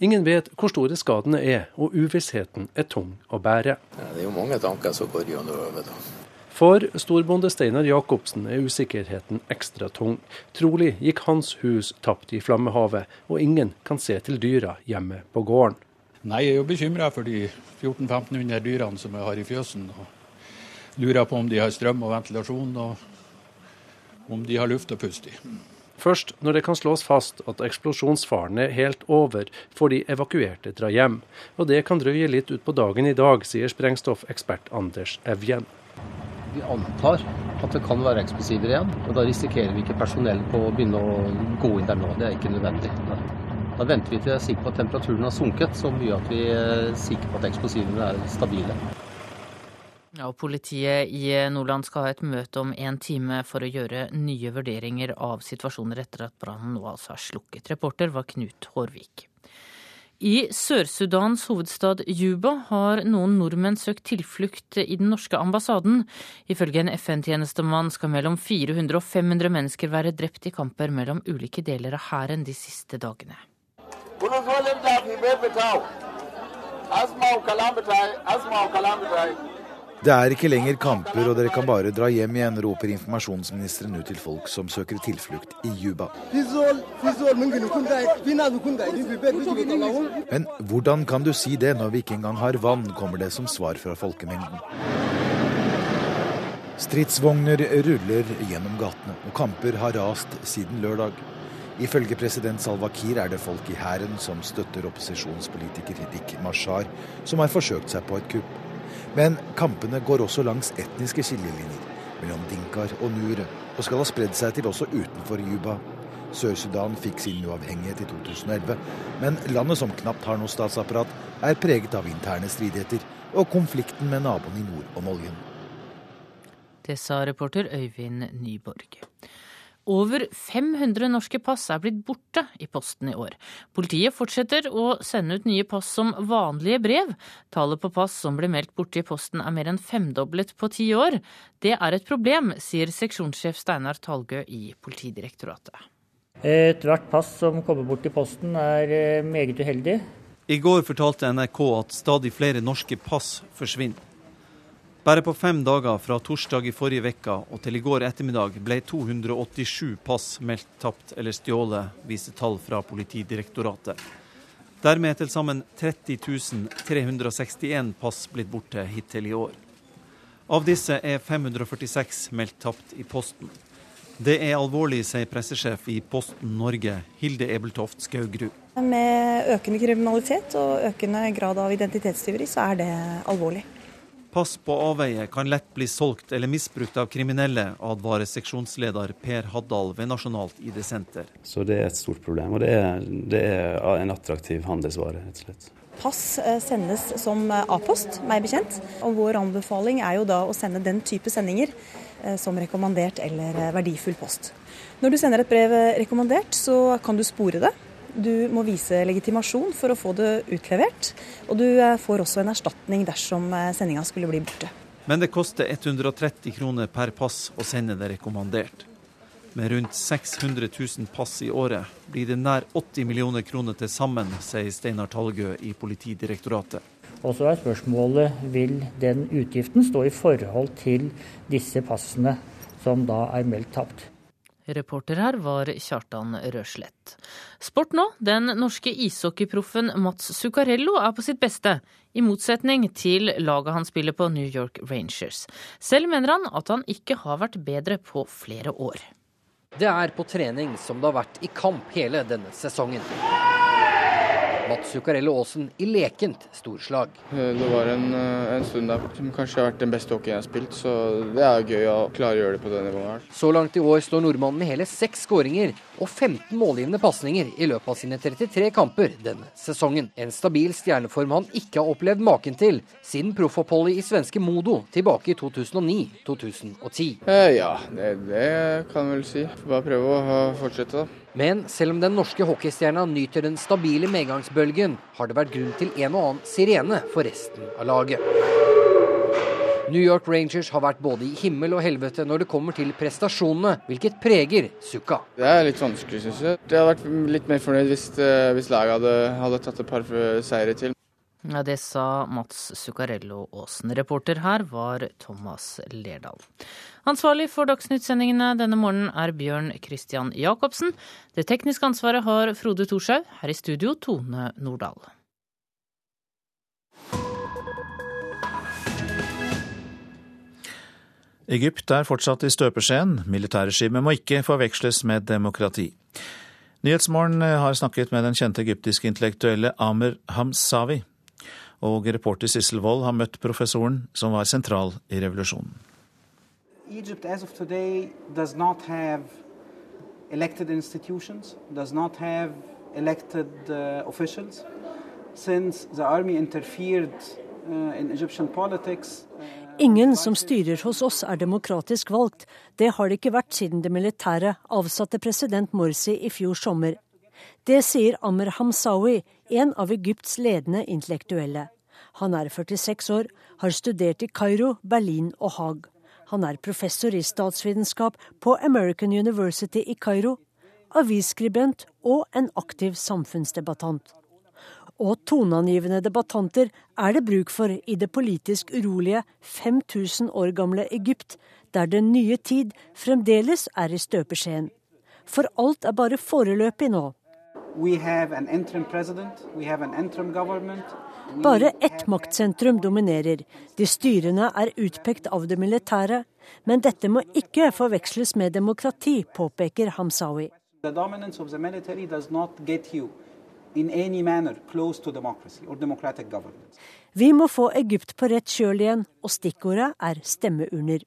S6: Ingen vet hvor store skadene er, og uvissheten er tung å bære.
S61: Det er jo mange tanker som går gjennom hodet.
S6: For storbonde Steinar Jacobsen er usikkerheten ekstra tung. Trolig gikk hans hus tapt i flammehavet, og ingen kan se til dyra hjemme på gården.
S63: Nei, jeg er jo bekymra for de 1400-1500 dyrene som jeg har i fjøsen. og Lurer på om de har strøm og ventilasjon, og om de har luft å puste i.
S6: Først når det kan slås fast at eksplosjonsfaren er helt over, får de evakuerte dra hjem. Og det kan drøye litt utpå dagen i dag, sier sprengstoffekspert Anders Evjen.
S7: Vi antar at det kan være eksplosiver igjen, og da risikerer vi ikke personell på å begynne å gå inn der nå. Det er ikke nødvendig. Da venter vi til vi er sikker på at temperaturen har sunket så mye at vi er sikre på at eksplosivene er stabile.
S59: Ja, Politiet i Nordland skal ha et møte om en time for å gjøre nye vurderinger av situasjoner etter at brannen nå altså er slukket. Reporter var Knut Hårvik. I Sør-Sudans hovedstad Juba har noen nordmenn søkt tilflukt i den norske ambassaden. Ifølge en FN-tjenestemann skal mellom 400 og 500 mennesker være drept i kamper mellom ulike deler av hæren de siste dagene.
S64: Det er ikke lenger kamper, og dere kan bare dra hjem igjen, roper informasjonsministeren ut til folk som søker tilflukt i Juba. Men hvordan kan du si det når vi ikke engang har vann, kommer det som svar fra folkemengden. Stridsvogner ruller gjennom gatene, og kamper har rast siden lørdag. Ifølge president Salva Kiir er det folk i hæren som støtter opposisjonspolitiker Hidik Mashar, som har forsøkt seg på et kupp. Men kampene går også langs etniske skillelinjer mellom dinkar og nure, og skal ha spredd seg til også utenfor Juba. Sør-Sudan fikk sin uavhengighet i 2011, men landet som knapt har noe statsapparat, er preget av interne stridigheter og konflikten med naboen i nord om oljen.
S59: Det sa reporter Øyvind Nyborg. Over 500 norske pass er blitt borte i posten i år. Politiet fortsetter å sende ut nye pass som vanlige brev. Tallet på pass som blir meldt borte i posten er mer enn femdoblet på ti år. Det er et problem, sier seksjonssjef Steinar Talgø i Politidirektoratet.
S53: Ethvert pass som kommer bort i posten er eh, meget uheldig.
S38: I går fortalte NRK at stadig flere norske pass forsvinner. Bare på fem dager fra torsdag i forrige uke og til i går ettermiddag ble 287 pass meldt tapt eller stjålet, viser tall fra Politidirektoratet. Dermed er til sammen 30 361 pass blitt borte hittil i år. Av disse er 546 meldt tapt i Posten. Det er alvorlig, sier pressesjef i Posten Norge, Hilde Ebeltoft Skaugrud.
S39: Med økende kriminalitet og økende grad av identitetstyveri, så er det alvorlig.
S38: Pass på avveie kan lett bli solgt eller misbrukt av kriminelle, advarer seksjonsleder Per Haddal ved Nasjonalt ID-senter.
S40: Så det er et stort problem, og det er, det er en attraktiv handelsvare, rett og slett.
S39: Pass eh, sendes som eh, A-post, meg bekjent. Og vår anbefaling er jo da å sende den type sendinger eh, som rekommandert eller verdifull post. Når du sender et brev rekommandert, så kan du spore det. Du må vise legitimasjon for å få det utlevert, og du eh, får også en erstatning dersom eh, sendinga skulle bli borte.
S38: Men det koster 130 kroner per pass å sende det rekommandert. Med rundt 600 000 pass i året blir det nær 80 millioner kroner til sammen, sier Steinar Talgø i Politidirektoratet.
S53: Og så er spørsmålet vil den utgiften stå i forhold til disse passene som da er meldt tapt.
S59: Reporter her var Kjartan Røslett. Sport nå. Den norske ishockeyproffen Mats Zuccarello er på sitt beste, i motsetning til laget han spiller på New York Rangers. Selv mener han at han ikke har vært bedre på flere år.
S60: Det er på trening som det har vært i kamp hele denne sesongen. Mats Zuccarello Aasen i lekent storslag.
S65: Det var en, eh, en, stund der som kanskje har vært den beste hockeyen jeg har spilt, så det er gøy å klare å gjøre det på det nivået her.
S60: Så langt i år står nordmannen med hele seks skåringer og 15 målgivende pasninger i løpet av sine 33 kamper denne sesongen. En stabil stjerneform han ikke har opplevd maken til siden proffoppholdet i svenske Modo tilbake i 2009-2010.
S65: Eh, ja, det, det kan jeg vel si. Bare prøve å fortsette, da.
S60: Men selv om den norske hockeystjerna nyter den stabile medgangsbølgen, har det vært grunn til en og annen sirene for resten av laget. New York Rangers har vært både i himmel og helvete når det kommer til prestasjonene, hvilket preger Sukka.
S65: Det er litt vanskelig, syns jeg. Jeg hadde vært litt mer fornøyd hvis, eh, hvis laget hadde, hadde tatt et par seire til.
S59: Ja, Det sa Mats Zuccarello Aasen. Reporter her var Thomas Lerdal. Ansvarlig for Dagsnytt-sendingene denne morgenen er Bjørn Christian Jacobsen. Det tekniske ansvaret har Frode Thorshaug. Her i studio Tone Nordahl.
S1: Egypt er fortsatt i støpeskjeen. Militærregimet må ikke forveksles med demokrati. Nyhetsmorgen har snakket med den kjente egyptiske intellektuelle Amer Hamsawi. Og reporter Sissel Wold har møtt professoren som var sentral i revolusjonen.
S64: Egypt as of today does not have elected institutions, does not have elected uh, officials. Since the army interfered uh, in Egyptian politics, uh,
S66: Ingen som styrer hos oss er demokratisk valgt. Det har det ikke vært siden det militære avsatte president Morsi i fjor sommer. Det sier Amr Hamsawi, en av Egypts ledende intellektuelle. Han er 46 år, har studert i Kairo, Berlin og Haag. Han er professor i statsvitenskap på American University i Kairo, avisskribent og en aktiv samfunnsdebattant. Og toneangivende debattanter er det bruk for i det politisk urolige 5000 år gamle Egypt, der den nye tid fremdeles er i støpeskjeen. For alt er bare foreløpig nå. Bare ett maktsentrum dominerer. De styrende er utpekt av det militære. Men dette må ikke forveksles med demokrati, påpeker Hamsawi. Vi må få Egypt på rett kjøl igjen, og stikkordet er stemmeurner.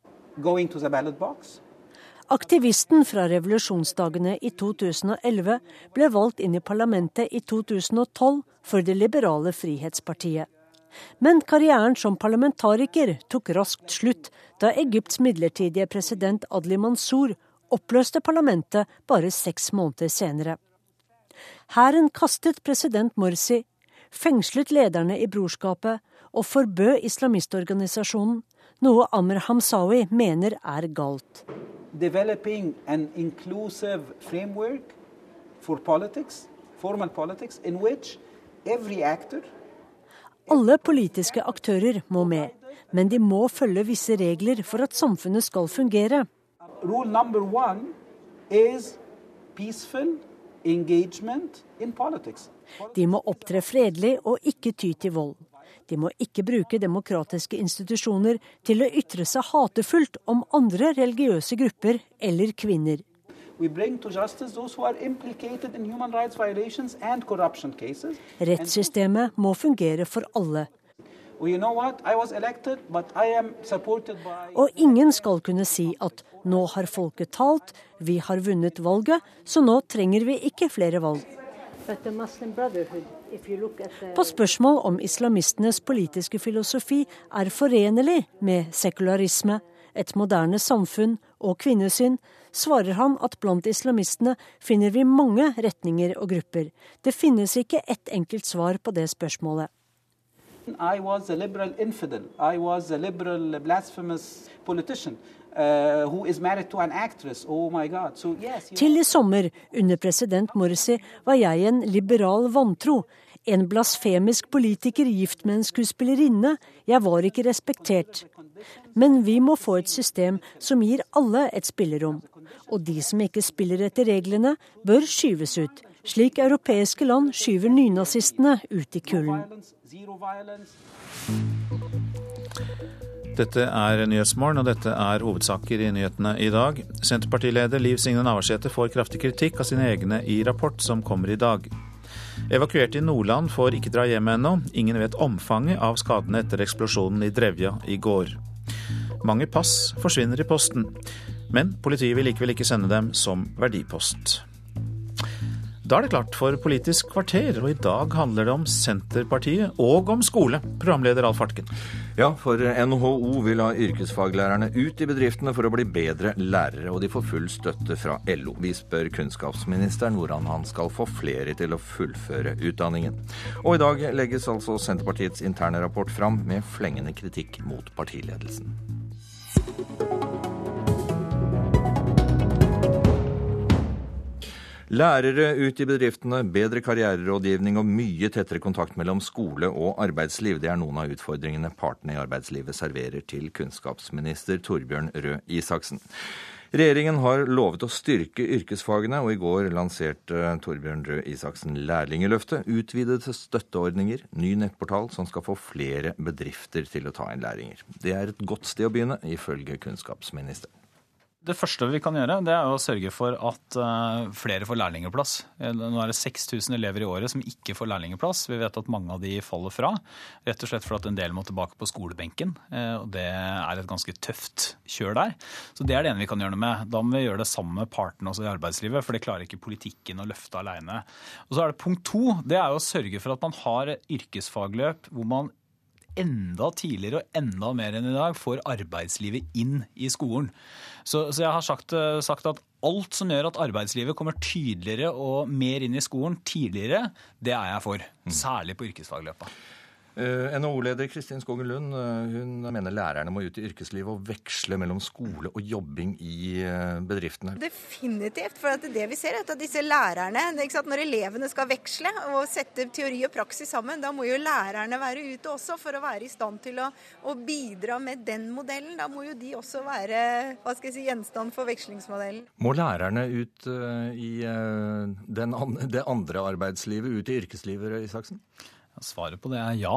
S66: Aktivisten fra revolusjonsdagene i 2011 ble valgt inn i parlamentet i 2012 for det liberale Frihetspartiet. Men karrieren som parlamentariker tok raskt slutt da Egypts midlertidige president Adli Mansour oppløste parlamentet bare seks måneder senere. Hæren kastet president Morsi, fengslet lederne i brorskapet og forbød islamistorganisasjonen, noe Amr Hamsawi mener er galt.
S67: Developing an inclusive framework for politics, formal politics, in which every actor
S66: Alle politiske aktører må med, men de må følge visse regler for at samfunnet skal fungere.
S67: Rule number one is peaceful engagement in politics.
S66: De må opptre fredelig og ikke ty til vold. De må ikke bruke demokratiske institusjoner til å ytre seg hatefullt om andre religiøse grupper eller kvinner. Rettssystemet må fungere for alle. Og ingen skal kunne si at nå har folket talt, vi har vunnet valget, så nå trenger vi ikke flere valg. På spørsmål om islamistenes politiske filosofi er forenlig med sekularisme, et moderne samfunn og kvinnesyn, svarer han at blant islamistene finner vi mange retninger og grupper. Det finnes ikke ett enkelt svar på det spørsmålet.
S67: I was a liberal infidel. I was a liberal blasphemous politician. Uh. Oh
S66: Til i sommer, under president Morsi, var jeg en liberal vantro. En blasfemisk politiker gift med en skuespillerinne. Jeg var ikke respektert. Men vi må få et system som gir alle et spillerom. Og de som ikke spiller etter reglene, bør skyves ut. Slik europeiske land skyver nynazistene ut i kulden.
S1: Dette er Nyhetsmorgen, og dette er hovedsaker i nyhetene i dag. Senterpartileder Liv Signe Navarsete får kraftig kritikk av sine egne i rapport som kommer i dag. Evakuerte i Nordland får ikke dra hjem ennå. Ingen vet omfanget av skadene etter eksplosjonen i Drevja i går. Mange pass forsvinner i posten, men politiet vil likevel ikke sende dem som verdipost. Da er det klart for Politisk kvarter, og i dag handler det om Senterpartiet og om skole. Programleder Alf Hartken.
S68: Ja, for NHO vil ha yrkesfaglærerne ut i bedriftene for å bli bedre lærere, og de får full støtte fra LO. Vi spør kunnskapsministeren hvordan han skal få flere til å fullføre utdanningen. Og i dag legges altså Senterpartiets interne rapport fram med flengende kritikk mot partiledelsen. Lærere ut i bedriftene, bedre karriererådgivning og mye tettere kontakt mellom skole og arbeidsliv. Det er noen av utfordringene partene i arbeidslivet serverer til kunnskapsminister Torbjørn Røe Isaksen. Regjeringen har lovet å styrke yrkesfagene, og i går lanserte Torbjørn Røe Isaksen lærlingeløftet. Utvidede støtteordninger, ny nettportal som skal få flere bedrifter til å ta inn lærlinger. Det er et godt sted å begynne, ifølge kunnskapsministeren.
S69: Det første vi kan gjøre, det er å sørge for at uh, flere får lærlingeplass. Nå er det 6000 elever i året som ikke får lærlingeplass. Vi vet at mange av de faller fra, rett og slett fordi en del må tilbake på skolebenken. Uh, og Det er et ganske tøft kjør der. Så Det er det ene vi kan gjøre noe med. Da må vi gjøre det sammen med partene også i arbeidslivet, for det klarer ikke politikken å løfte alene. Og så er det Punkt to det er å sørge for at man har yrkesfagløp hvor man enda tidligere og enda mer enn i dag får arbeidslivet inn i skolen. Så, så jeg har sagt, sagt, at alt som gjør at arbeidslivet kommer tydeligere og mer inn i skolen tidligere, det er jeg for. Særlig på yrkesfagløpet.
S68: Uh, NHO-leder Kristin Skogen Lund uh, hun mener lærerne må ut i yrkeslivet og veksle mellom skole og jobbing i uh, bedriftene.
S70: Definitivt. For det vi ser er at disse lærerne, Når elevene skal veksle og sette teori og praksis sammen, da må jo lærerne være ute også for å være i stand til å, å bidra med den modellen. Da må jo de også være hva skal jeg si, gjenstand for vekslingsmodellen.
S68: Må lærerne ut i den, det andre arbeidslivet, ut i yrkeslivet, Isaksen?
S69: Svaret på det er ja.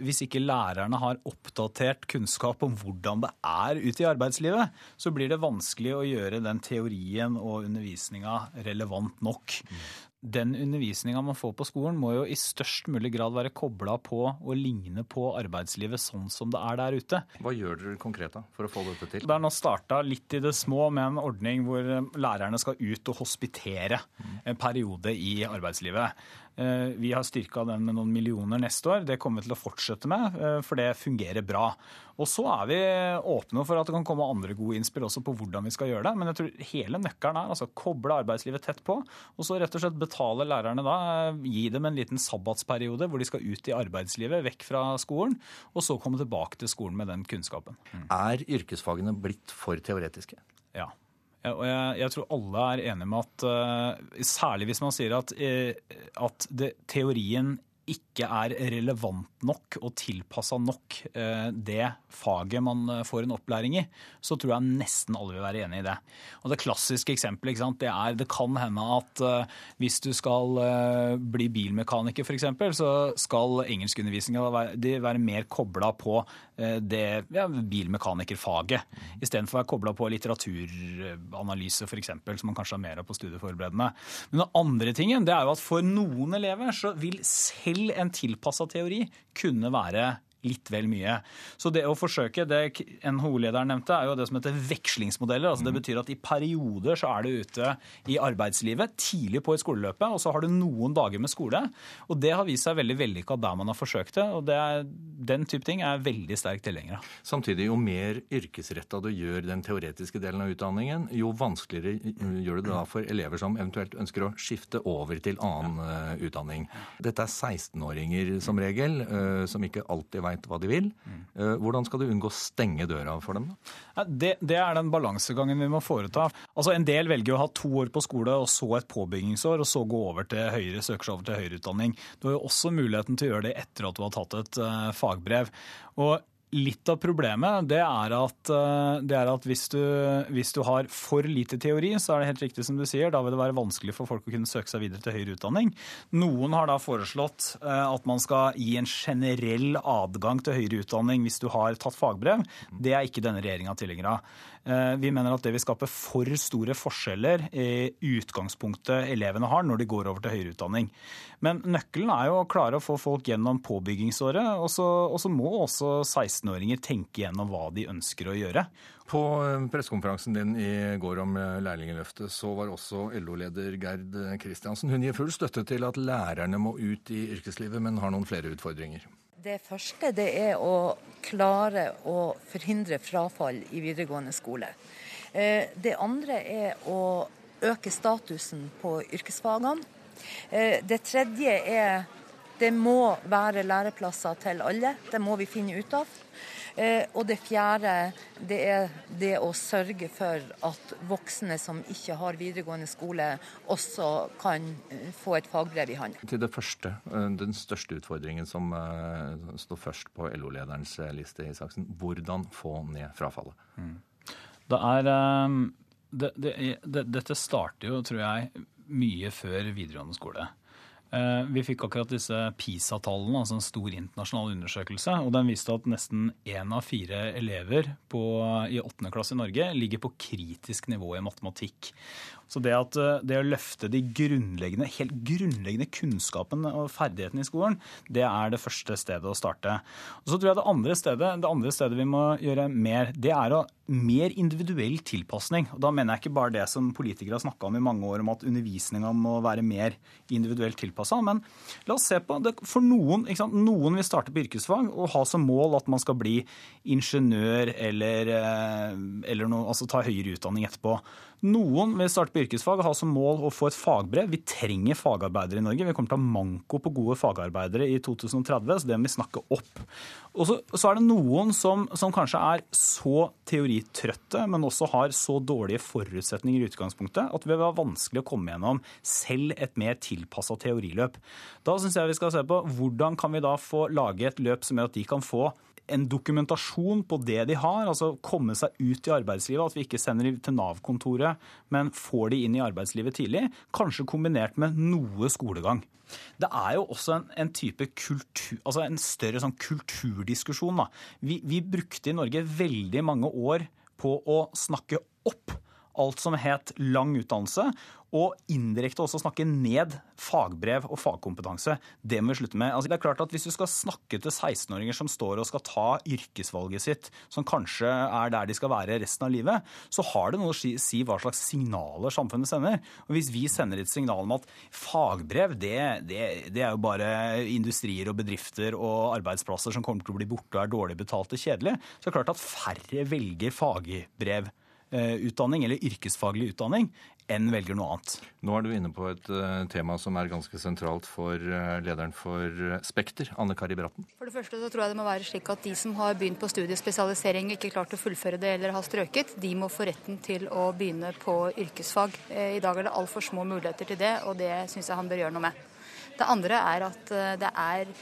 S69: Hvis ikke lærerne har oppdatert kunnskap om hvordan det er ute i arbeidslivet, så blir det vanskelig å gjøre den teorien og undervisninga relevant nok. Den undervisninga man får på skolen må jo i størst mulig grad være kobla på og ligne på arbeidslivet sånn som det er der ute.
S68: Hva gjør dere konkret da for å få dette til?
S69: Det er nå starta litt i det små med en ordning hvor lærerne skal ut og hospitere en periode i arbeidslivet. Eh, vi har styrka den med noen millioner neste år. Det kommer vi til å fortsette med, eh, for det fungerer bra. Og så er vi åpne for at det kan komme andre gode innspill også på hvordan vi skal gjøre det. Men jeg tror hele nøkkelen er altså koble arbeidslivet tett på, og så rett og slett betale lærerne da. Gi dem en liten sabbatsperiode hvor de skal ut i arbeidslivet, vekk fra skolen, og så komme tilbake til skolen med den kunnskapen.
S68: Mm. Er yrkesfagene blitt for teoretiske?
S69: Ja. Og jeg, jeg, tror alle er enige med at uh, Særlig hvis man sier at, uh, at det, teorien ikke er relevant nok og tilpassa nok uh, det faget man får en opplæring i, så tror jeg nesten alle vil være enig i det. Og Det klassiske eksempelet det er det kan hende at hvis du skal bli bilmekaniker f.eks., så skal engelskundervisninga være mer kobla på det ja, bilmekanikerfaget, istedenfor å være kobla på litteraturanalyse f.eks., som man kanskje har mer av på studieforberedende. Men den andre tingen det er jo at for noen elever så vil selv en tilpassa teori kunne være litt vel mye. Så det å forsøke, det NHO-lederen nevnte, er jo det som heter vekslingsmodeller. altså Det betyr at i perioder så er du ute i arbeidslivet tidlig på et skoleløpet, og så har du noen dager med skole. Og det har vist seg veldig vellykka der man har forsøkt det. og det er, Den type ting er veldig sterk tilhenger av.
S68: Samtidig, jo mer yrkesretta du gjør den teoretiske delen av utdanningen, jo vanskeligere gjør du det da for elever som eventuelt ønsker å skifte over til annen uh, utdanning. Dette er 16-åringer som regel, uh, som ikke alltid veit hva de vil. Eh, hvordan skal du unngå å stenge døra for dem?
S69: Det, det, er den balansegangen vi må foreta. Altså En del velger å ha to år på skole og så et påbyggingsår, og så gå over til høyere, søker seg over til høyere utdanning. Du har jo også muligheten til å gjøre det etter at du har tatt et uh, fagbrev. Og Litt av problemet det er at, eh, det er at hvis, du, hvis, du, har for lite teori, så er det helt riktig som du sier, da vil det være vanskelig for folk å kunne søke seg videre til høyere utdanning. Noen har da foreslått eh, at man skal gi en generell adgang til høyere utdanning hvis du har tatt fagbrev. Det er ikke denne regjeringa tilhenger av. Eh, vi mener at det vil skape for store forskjeller i utgangspunktet elevene har når de går over til høyere utdanning. Men nøkkelen er jo å klare å få folk gjennom påbyggingsåret, og så må også 16-åringer tenke gjennom hva de ønsker å gjøre.
S68: På eh, pressekonferansen din i går om eh, lærlingløftet, så var også LO-leder Gerd Kristiansen. Hun gir full støtte til at lærerne må ut i yrkeslivet, men har noen flere utfordringer.
S71: Det første det er å klare å forhindre frafall i videregående skole. Eh, det andre er å øke statusen på yrkesfagene. Eh, det tredje er det må være læreplasser til alle. Det må vi finne ut av. Eh, og det fjerde det er det å sørge for at voksne som ikke har videregående skole, også kan eh, få et fagbrev i hånden.
S68: Til det første, eh, den største utfordringen som står først på LO-lederens liste, Isaksen. Hvordan få ned frafallet? Mm.
S69: Det er det, det, det, Dette starter jo, tror jeg, mye før videregående skole. Eh, vi fikk akkurat disse PISA-tallene, altså en stor internasjonal undersøkelse. og Den viste at nesten én av fire elever på, i åttende klasse i Norge ligger på kritisk nivå i matematikk. Så det, at, eh, det å løfte de grunnleggende, helt grunnleggende kunnskapene og ferdighetene i skolen, det er det første stedet å starte. Og så tror jeg det andre stedet, det andre stedet vi må gjøre mer, det er å mer individuell tilpasning. Og da mener jeg ikke bare det som politikere har snakka om i mange år, om at undervisninga må være mer individuelt tilpassa. Men la oss se på det. For noen, noen vil starte på yrkesfag og ha som mål at man skal bli ingeniør eller, eh, eller noe, altså ta høyere utdanning etterpå. Noen vil starte på yrkesfag og ha som mål å få et fagbrev. Vi trenger fagarbeidere i Norge. Vi kommer til å ha manko på gode fagarbeidere i 2030, så det må vi snakke opp. Og så, så er det noen som, som, kanskje er så teoritrøtte, men også har så dårlige forutsetninger i utgangspunktet at det vil være vanskelig å komme gjennom selv et mer tilpassa teoriløp. Da syns jeg vi skal se på hvordan kan vi da få lage et løp som gjør at de kan få en dokumentasjon på det de har, altså komme seg ut i arbeidslivet. At vi ikke sender dem til Nav-kontoret, men får de inn i arbeidslivet tidlig. Kanskje kombinert med noe skolegang. Det er jo også en, en type kultur, altså en større sånn kulturdiskusjon. Vi, vi brukte i Norge veldig mange år på å snakke opp alt som het lang utdannelse, og indirekte også snakke ned fagbrev og fagkompetanse. Det må vi slutte med. Altså, det er klart at Hvis du skal snakke til 16-åringer som står og skal ta yrkesvalget sitt, som kanskje er der de skal være resten av livet, så har det noe å si hva slags signaler samfunnet sender. Og Hvis vi sender et signal om at fagbrev det, det, det er jo bare industrier og bedrifter og arbeidsplasser som kommer til å bli borte og er dårlig betalt og kjedelig, så er det klart at færre velger fagbrevutdanning eller yrkesfaglig utdanning enn velger noe annet.
S68: Nå er du inne på et uh, tema som er ganske sentralt for uh, lederen for Spekter, Anne Kari Bratten.
S72: For det første så tror jeg det må være slik at de som har begynt på studiespesialisering og ikke klart å fullføre det eller har strøket, de må få retten til å begynne på yrkesfag. I dag er det altfor små muligheter til det, og det syns jeg han bør gjøre noe med. Det andre er at det er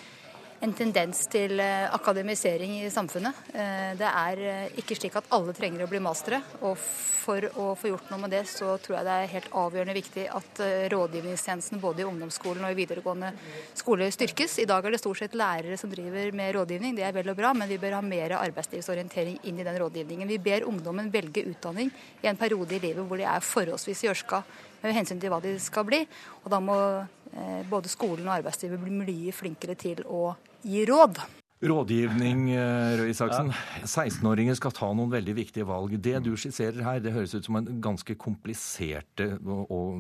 S72: en tendens til eh, akademisering i samfunnet. Eh, det er eh, ikke slik at alle trenger å bli mastere. Og for å få gjort noe med det, så tror jeg det er helt avgjørende viktig at rådgivningstjenesten både i ungdomsskolen og i videregående skole styrkes. I dag er det stort sett lærere som driver med rådgivning, det er vel og bra, men vi bør ha mer arbeidslivsorientering inn i den rådgivningen. Vi ber ungdommen velge utdanning i en periode i livet hvor de er forholdsvis gjørska med hensyn til hva de skal bli. Og da må både skolen og arbeidslivet bli mye flinkere til å gi råd.
S68: Rådgivning, eh, Røe Isaksen. 16-åringer skal ta noen veldig viktige valg. Det du skisserer her, det høres ut som en ganske kompliserte og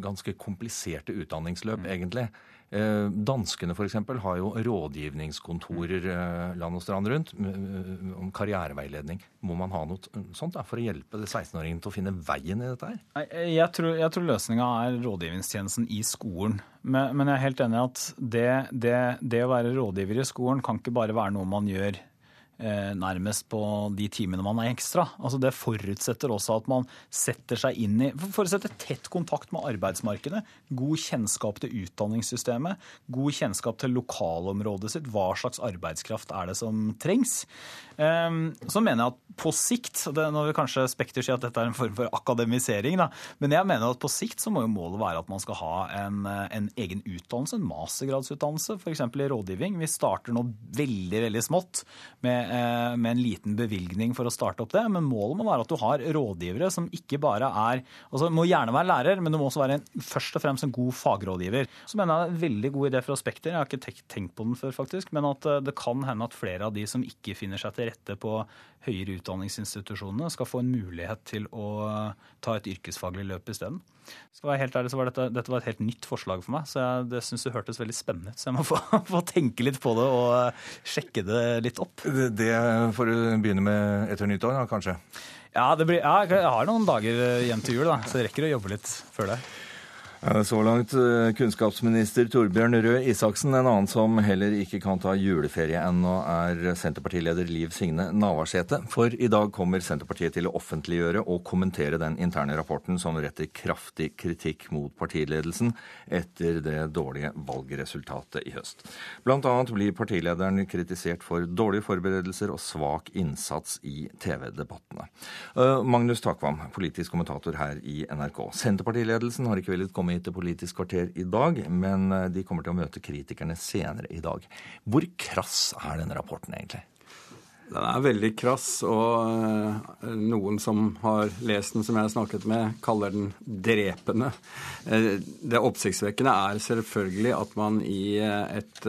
S68: ganske kompliserte utdanningsløp, mm. egentlig. Eh, danskene f.eks. har jo rådgivningskontorer eh, land og strand rundt om karriereveiledning. Må man ha noe sånt da, for å hjelpe 16-åringen til å finne veien i dette her?
S69: Jeg tror, jeg tror løsninga er rådgivningstjenesten i skolen. Men, men, jeg er helt enig i at det, det, det å være rådgiver i skolen kan ikke bare være noe man gjør Eh, nærmest på de timene man er ekstra. Altså Det forutsetter også at man setter seg inn i Forutsetter tett kontakt med arbeidsmarkedet, god kjennskap til utdanningssystemet, god kjennskap til lokalområdet sitt. Hva slags arbeidskraft er det som trengs? Ehm, så mener jeg at på sikt Nå vil kanskje Spekter si at dette er en form for akademisering, da, men jeg mener at på sikt så må jo målet være at man skal ha en, en egen utdannelse, en mastergradsutdannelse, f.eks. i rådgivning. Vi starter nå veldig, veldig smått med, eh, med, en liten bevilgning for å starte opp det, men målet må være at du har rådgivere som ikke bare er altså Må gjerne være lærer, men du må også være en, først og fremst en god fagrådgiver. Så mener jeg det er en veldig god idé fra Spekter, jeg har ikke tenkt på den før faktisk, men at eh, det kan hende at flere av de som ikke finner seg til rette på høyere utdanningsinstitusjonene, skal få en mulighet til å ta et yrkesfaglig løp isteden. Skal være helt ærlig, så var dette, dette var et helt nytt forslag for meg, så jeg det syns det hørtes veldig spennende ut. Så jeg må få, få, tenke litt på det og sjekke det litt opp.
S68: Det, det får du begynne med etter nyttår, da, kanskje?
S69: Ja, blir, ja, jeg har noen dager igjen til jul, da, så jeg rekker å jobbe litt før det.
S68: Så langt eh, kunnskapsminister Torbjørn Røe Isaksen. En annen som heller ikke kan ta juleferie ennå, er Senterpartileder Liv Signe Navarsete. For i dag kommer Senterpartiet til å offentliggjøre og kommentere den interne rapporten som retter kraftig kritikk mot partiledelsen etter det dårlige valgresultatet i høst. Blant annet blir partilederen kritisert for dårlige forberedelser og svak innsats i TV-debattene. Eh, Magnus Takvam, politisk kommentator her i NRK. Senterpartiledelsen har ikke villet komme komme hit til Politisk kvarter i dag, men eh, de kommer til å møte kritikerne senere i dag. Hvor krass er denne rapporten egentlig?
S60: Den er veldig krass, og eh, noen som har lest den, som jeg har snakket med, kaller den drepende. Eh, det oppsiktsvekkende er selvfølgelig at man i et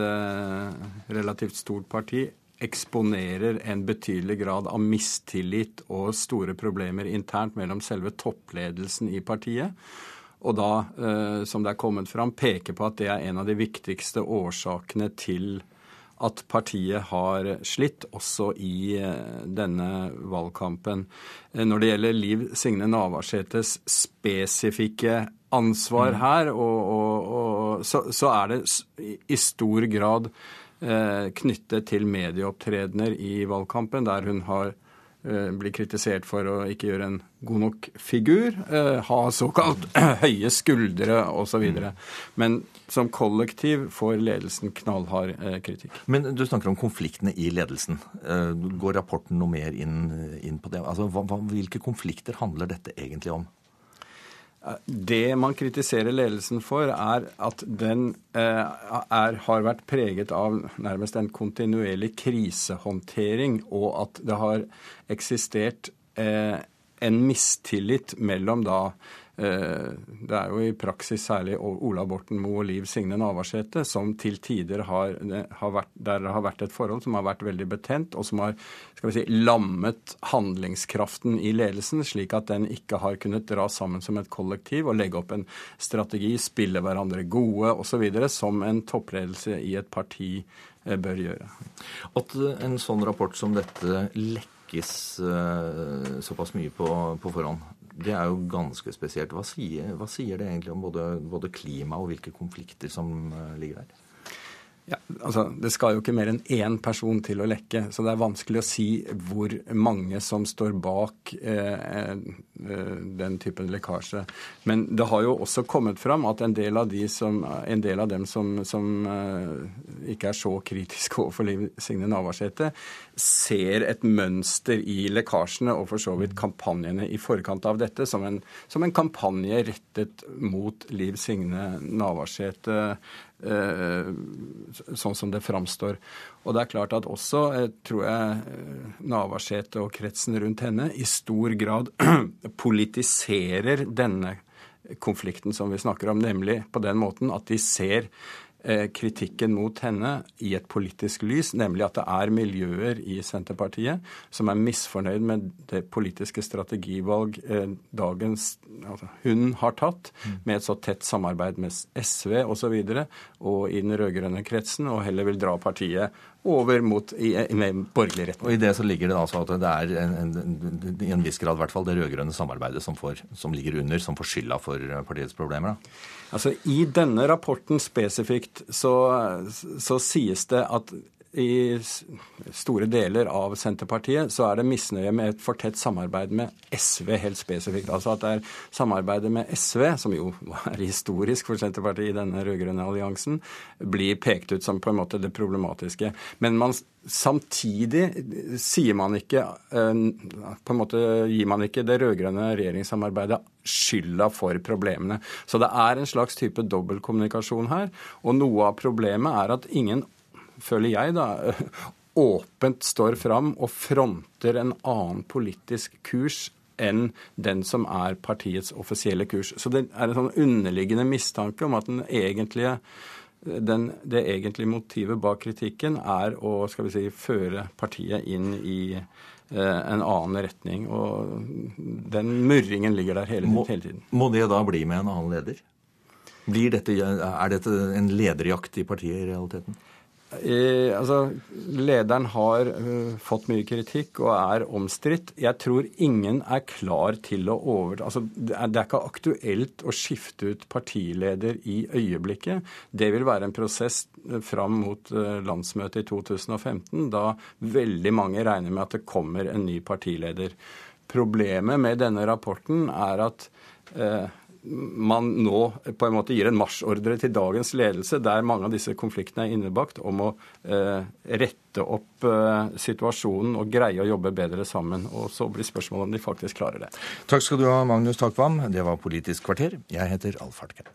S60: relativt stort parti eksponerer en betydelig grad av mistillit og store problemer internt mellom selve toppledelsen i partiet og da, eh, som det er kommet fram, peke på at det er en av de viktigste årsakene til at partiet har slitt, også i eh, denne valgkampen. Eh, når det gjelder Liv Signe Navarsetes spesifikke ansvar mm. her, og, og, og, så, så, er det i stor grad eh, knyttet til medieopptredener i valgkampen, der hun har blir kritisert for å ikke gjøre en god nok figur, eh, ha såkalt høye skuldre osv. Mm. Men som kollektiv får ledelsen knallhard eh, kritikk.
S68: Men du snakker om konfliktene i ledelsen. Går rapporten noe mer inn, inn på det? Altså, hva, hvilke konflikter handler dette egentlig om?
S60: Det man kritiserer ledelsen for, er at den eh, er, har vært preget av nærmest en kontinuerlig krisehåndtering, og at det har eksistert eh, en mistillit mellom da det er jo i praksis særlig Ola Borten Moe og Liv Signe Navarsete som til tider har, eh, har vært, der har vært et forhold som har vært veldig betent, og som har skal vi si, lammet handlingskraften i ledelsen, slik at den ikke har kunnet dra sammen som et kollektiv og legge opp en strategi, spille hverandre gode osv., som en toppledelse i et parti eh, bør gjøre.
S68: At en sånn rapport som dette lekkes såpass mye på, på forhånd, det er jo ganske spesielt. Hva sier, hva sier det egentlig om både, både klima og hvilke konflikter som eh, ligger der?
S60: Ja, altså, Det skal jo ikke mer enn én person til å lekke, så det er vanskelig å si hvor mange som står bak eh, eh, den typen lekkasje. Men det har jo også kommet fram at en del av, de som, del av dem som, som eh, ikke er så kritiske overfor Liv Signe Navarsete, ser et mønster i lekkasjene og for så vidt kampanjene i forkant av dette som en, som en kampanje rettet mot Liv Signe Navarsete sånn som det framstår. Og det er klart at også, eh, tror jeg, eh, Navarsete og kretsen rundt henne i stor grad politiserer denne konflikten som vi snakker om, nemlig på den måten at de ser Eh, kritikken mot henne i et politisk lys, nemlig at det er miljøer i Senterpartiet som er misfornøyd med det politiske strategivalg eh, dagens altså, hun har tatt, mm. med et så tett samarbeid med SV osv. Og, så videre, og i den rød-grønne kretsen, og heller vil dra partiet over mot i, med borgerlig retning.
S68: Og I det så ligger det altså at det er en, en, i en viss grad hvert fall det rød-grønne samarbeidet som, får, som, ligger under, som får skylda for partiets problemer? da?
S60: Altså, I denne rapporten spesifikt så, så sies det at i store deler av Senterpartiet så er det misnøye med et for tett samarbeid med SV helt spesifikt. Altså at det er samarbeidet med SV, som jo er historisk for Senterpartiet i denne rød-grønne alliansen, blir pekt ut som på en måte det problematiske. Men man, samtidig sier man ikke eh, På en måte gir man ikke det rød-grønne regjeringssamarbeidet skylda for problemene. Så det er en slags type dobbeltkommunikasjon her. Og noe av problemet er at ingen føler jeg, da, åpent står fram og fronter en annen politisk kurs enn den som er partiets offisielle kurs. Så det er en sånn underliggende mistanke om at den egentlige, den, det egentlige motivet bak kritikken er å skal vi si, føre partiet inn i eh, en annen retning. Og den murringen ligger der hele, hele tiden.
S68: Må det da bli med en annen leder? Dette, er dette en lederjakt i partiet i realiteten?
S60: Eh, altså, lederen har uh, fått mye kritikk og er omstridt. Jeg tror ingen er klar til å over... Altså, det, er, det er ikke aktuelt å skifte ut partileder i øyeblikket. Det vil være en prosess eh, fram mot uh, landsmøtet i 2015, da veldig mange regner med at det kommer en ny partileder. Problemet med denne rapporten er at uh, man nå på en måte gir en marsjordre til dagens ledelse, der mange av disse konfliktene er innebakt, om å eh, rette opp eh, situasjonen og greie å jobbe bedre sammen. Og så blir spørsmålet om de faktisk klarer det.
S68: Takk skal du ha, Magnus Takvam. Det var Politisk kvarter. Jeg heter Alf Hartke.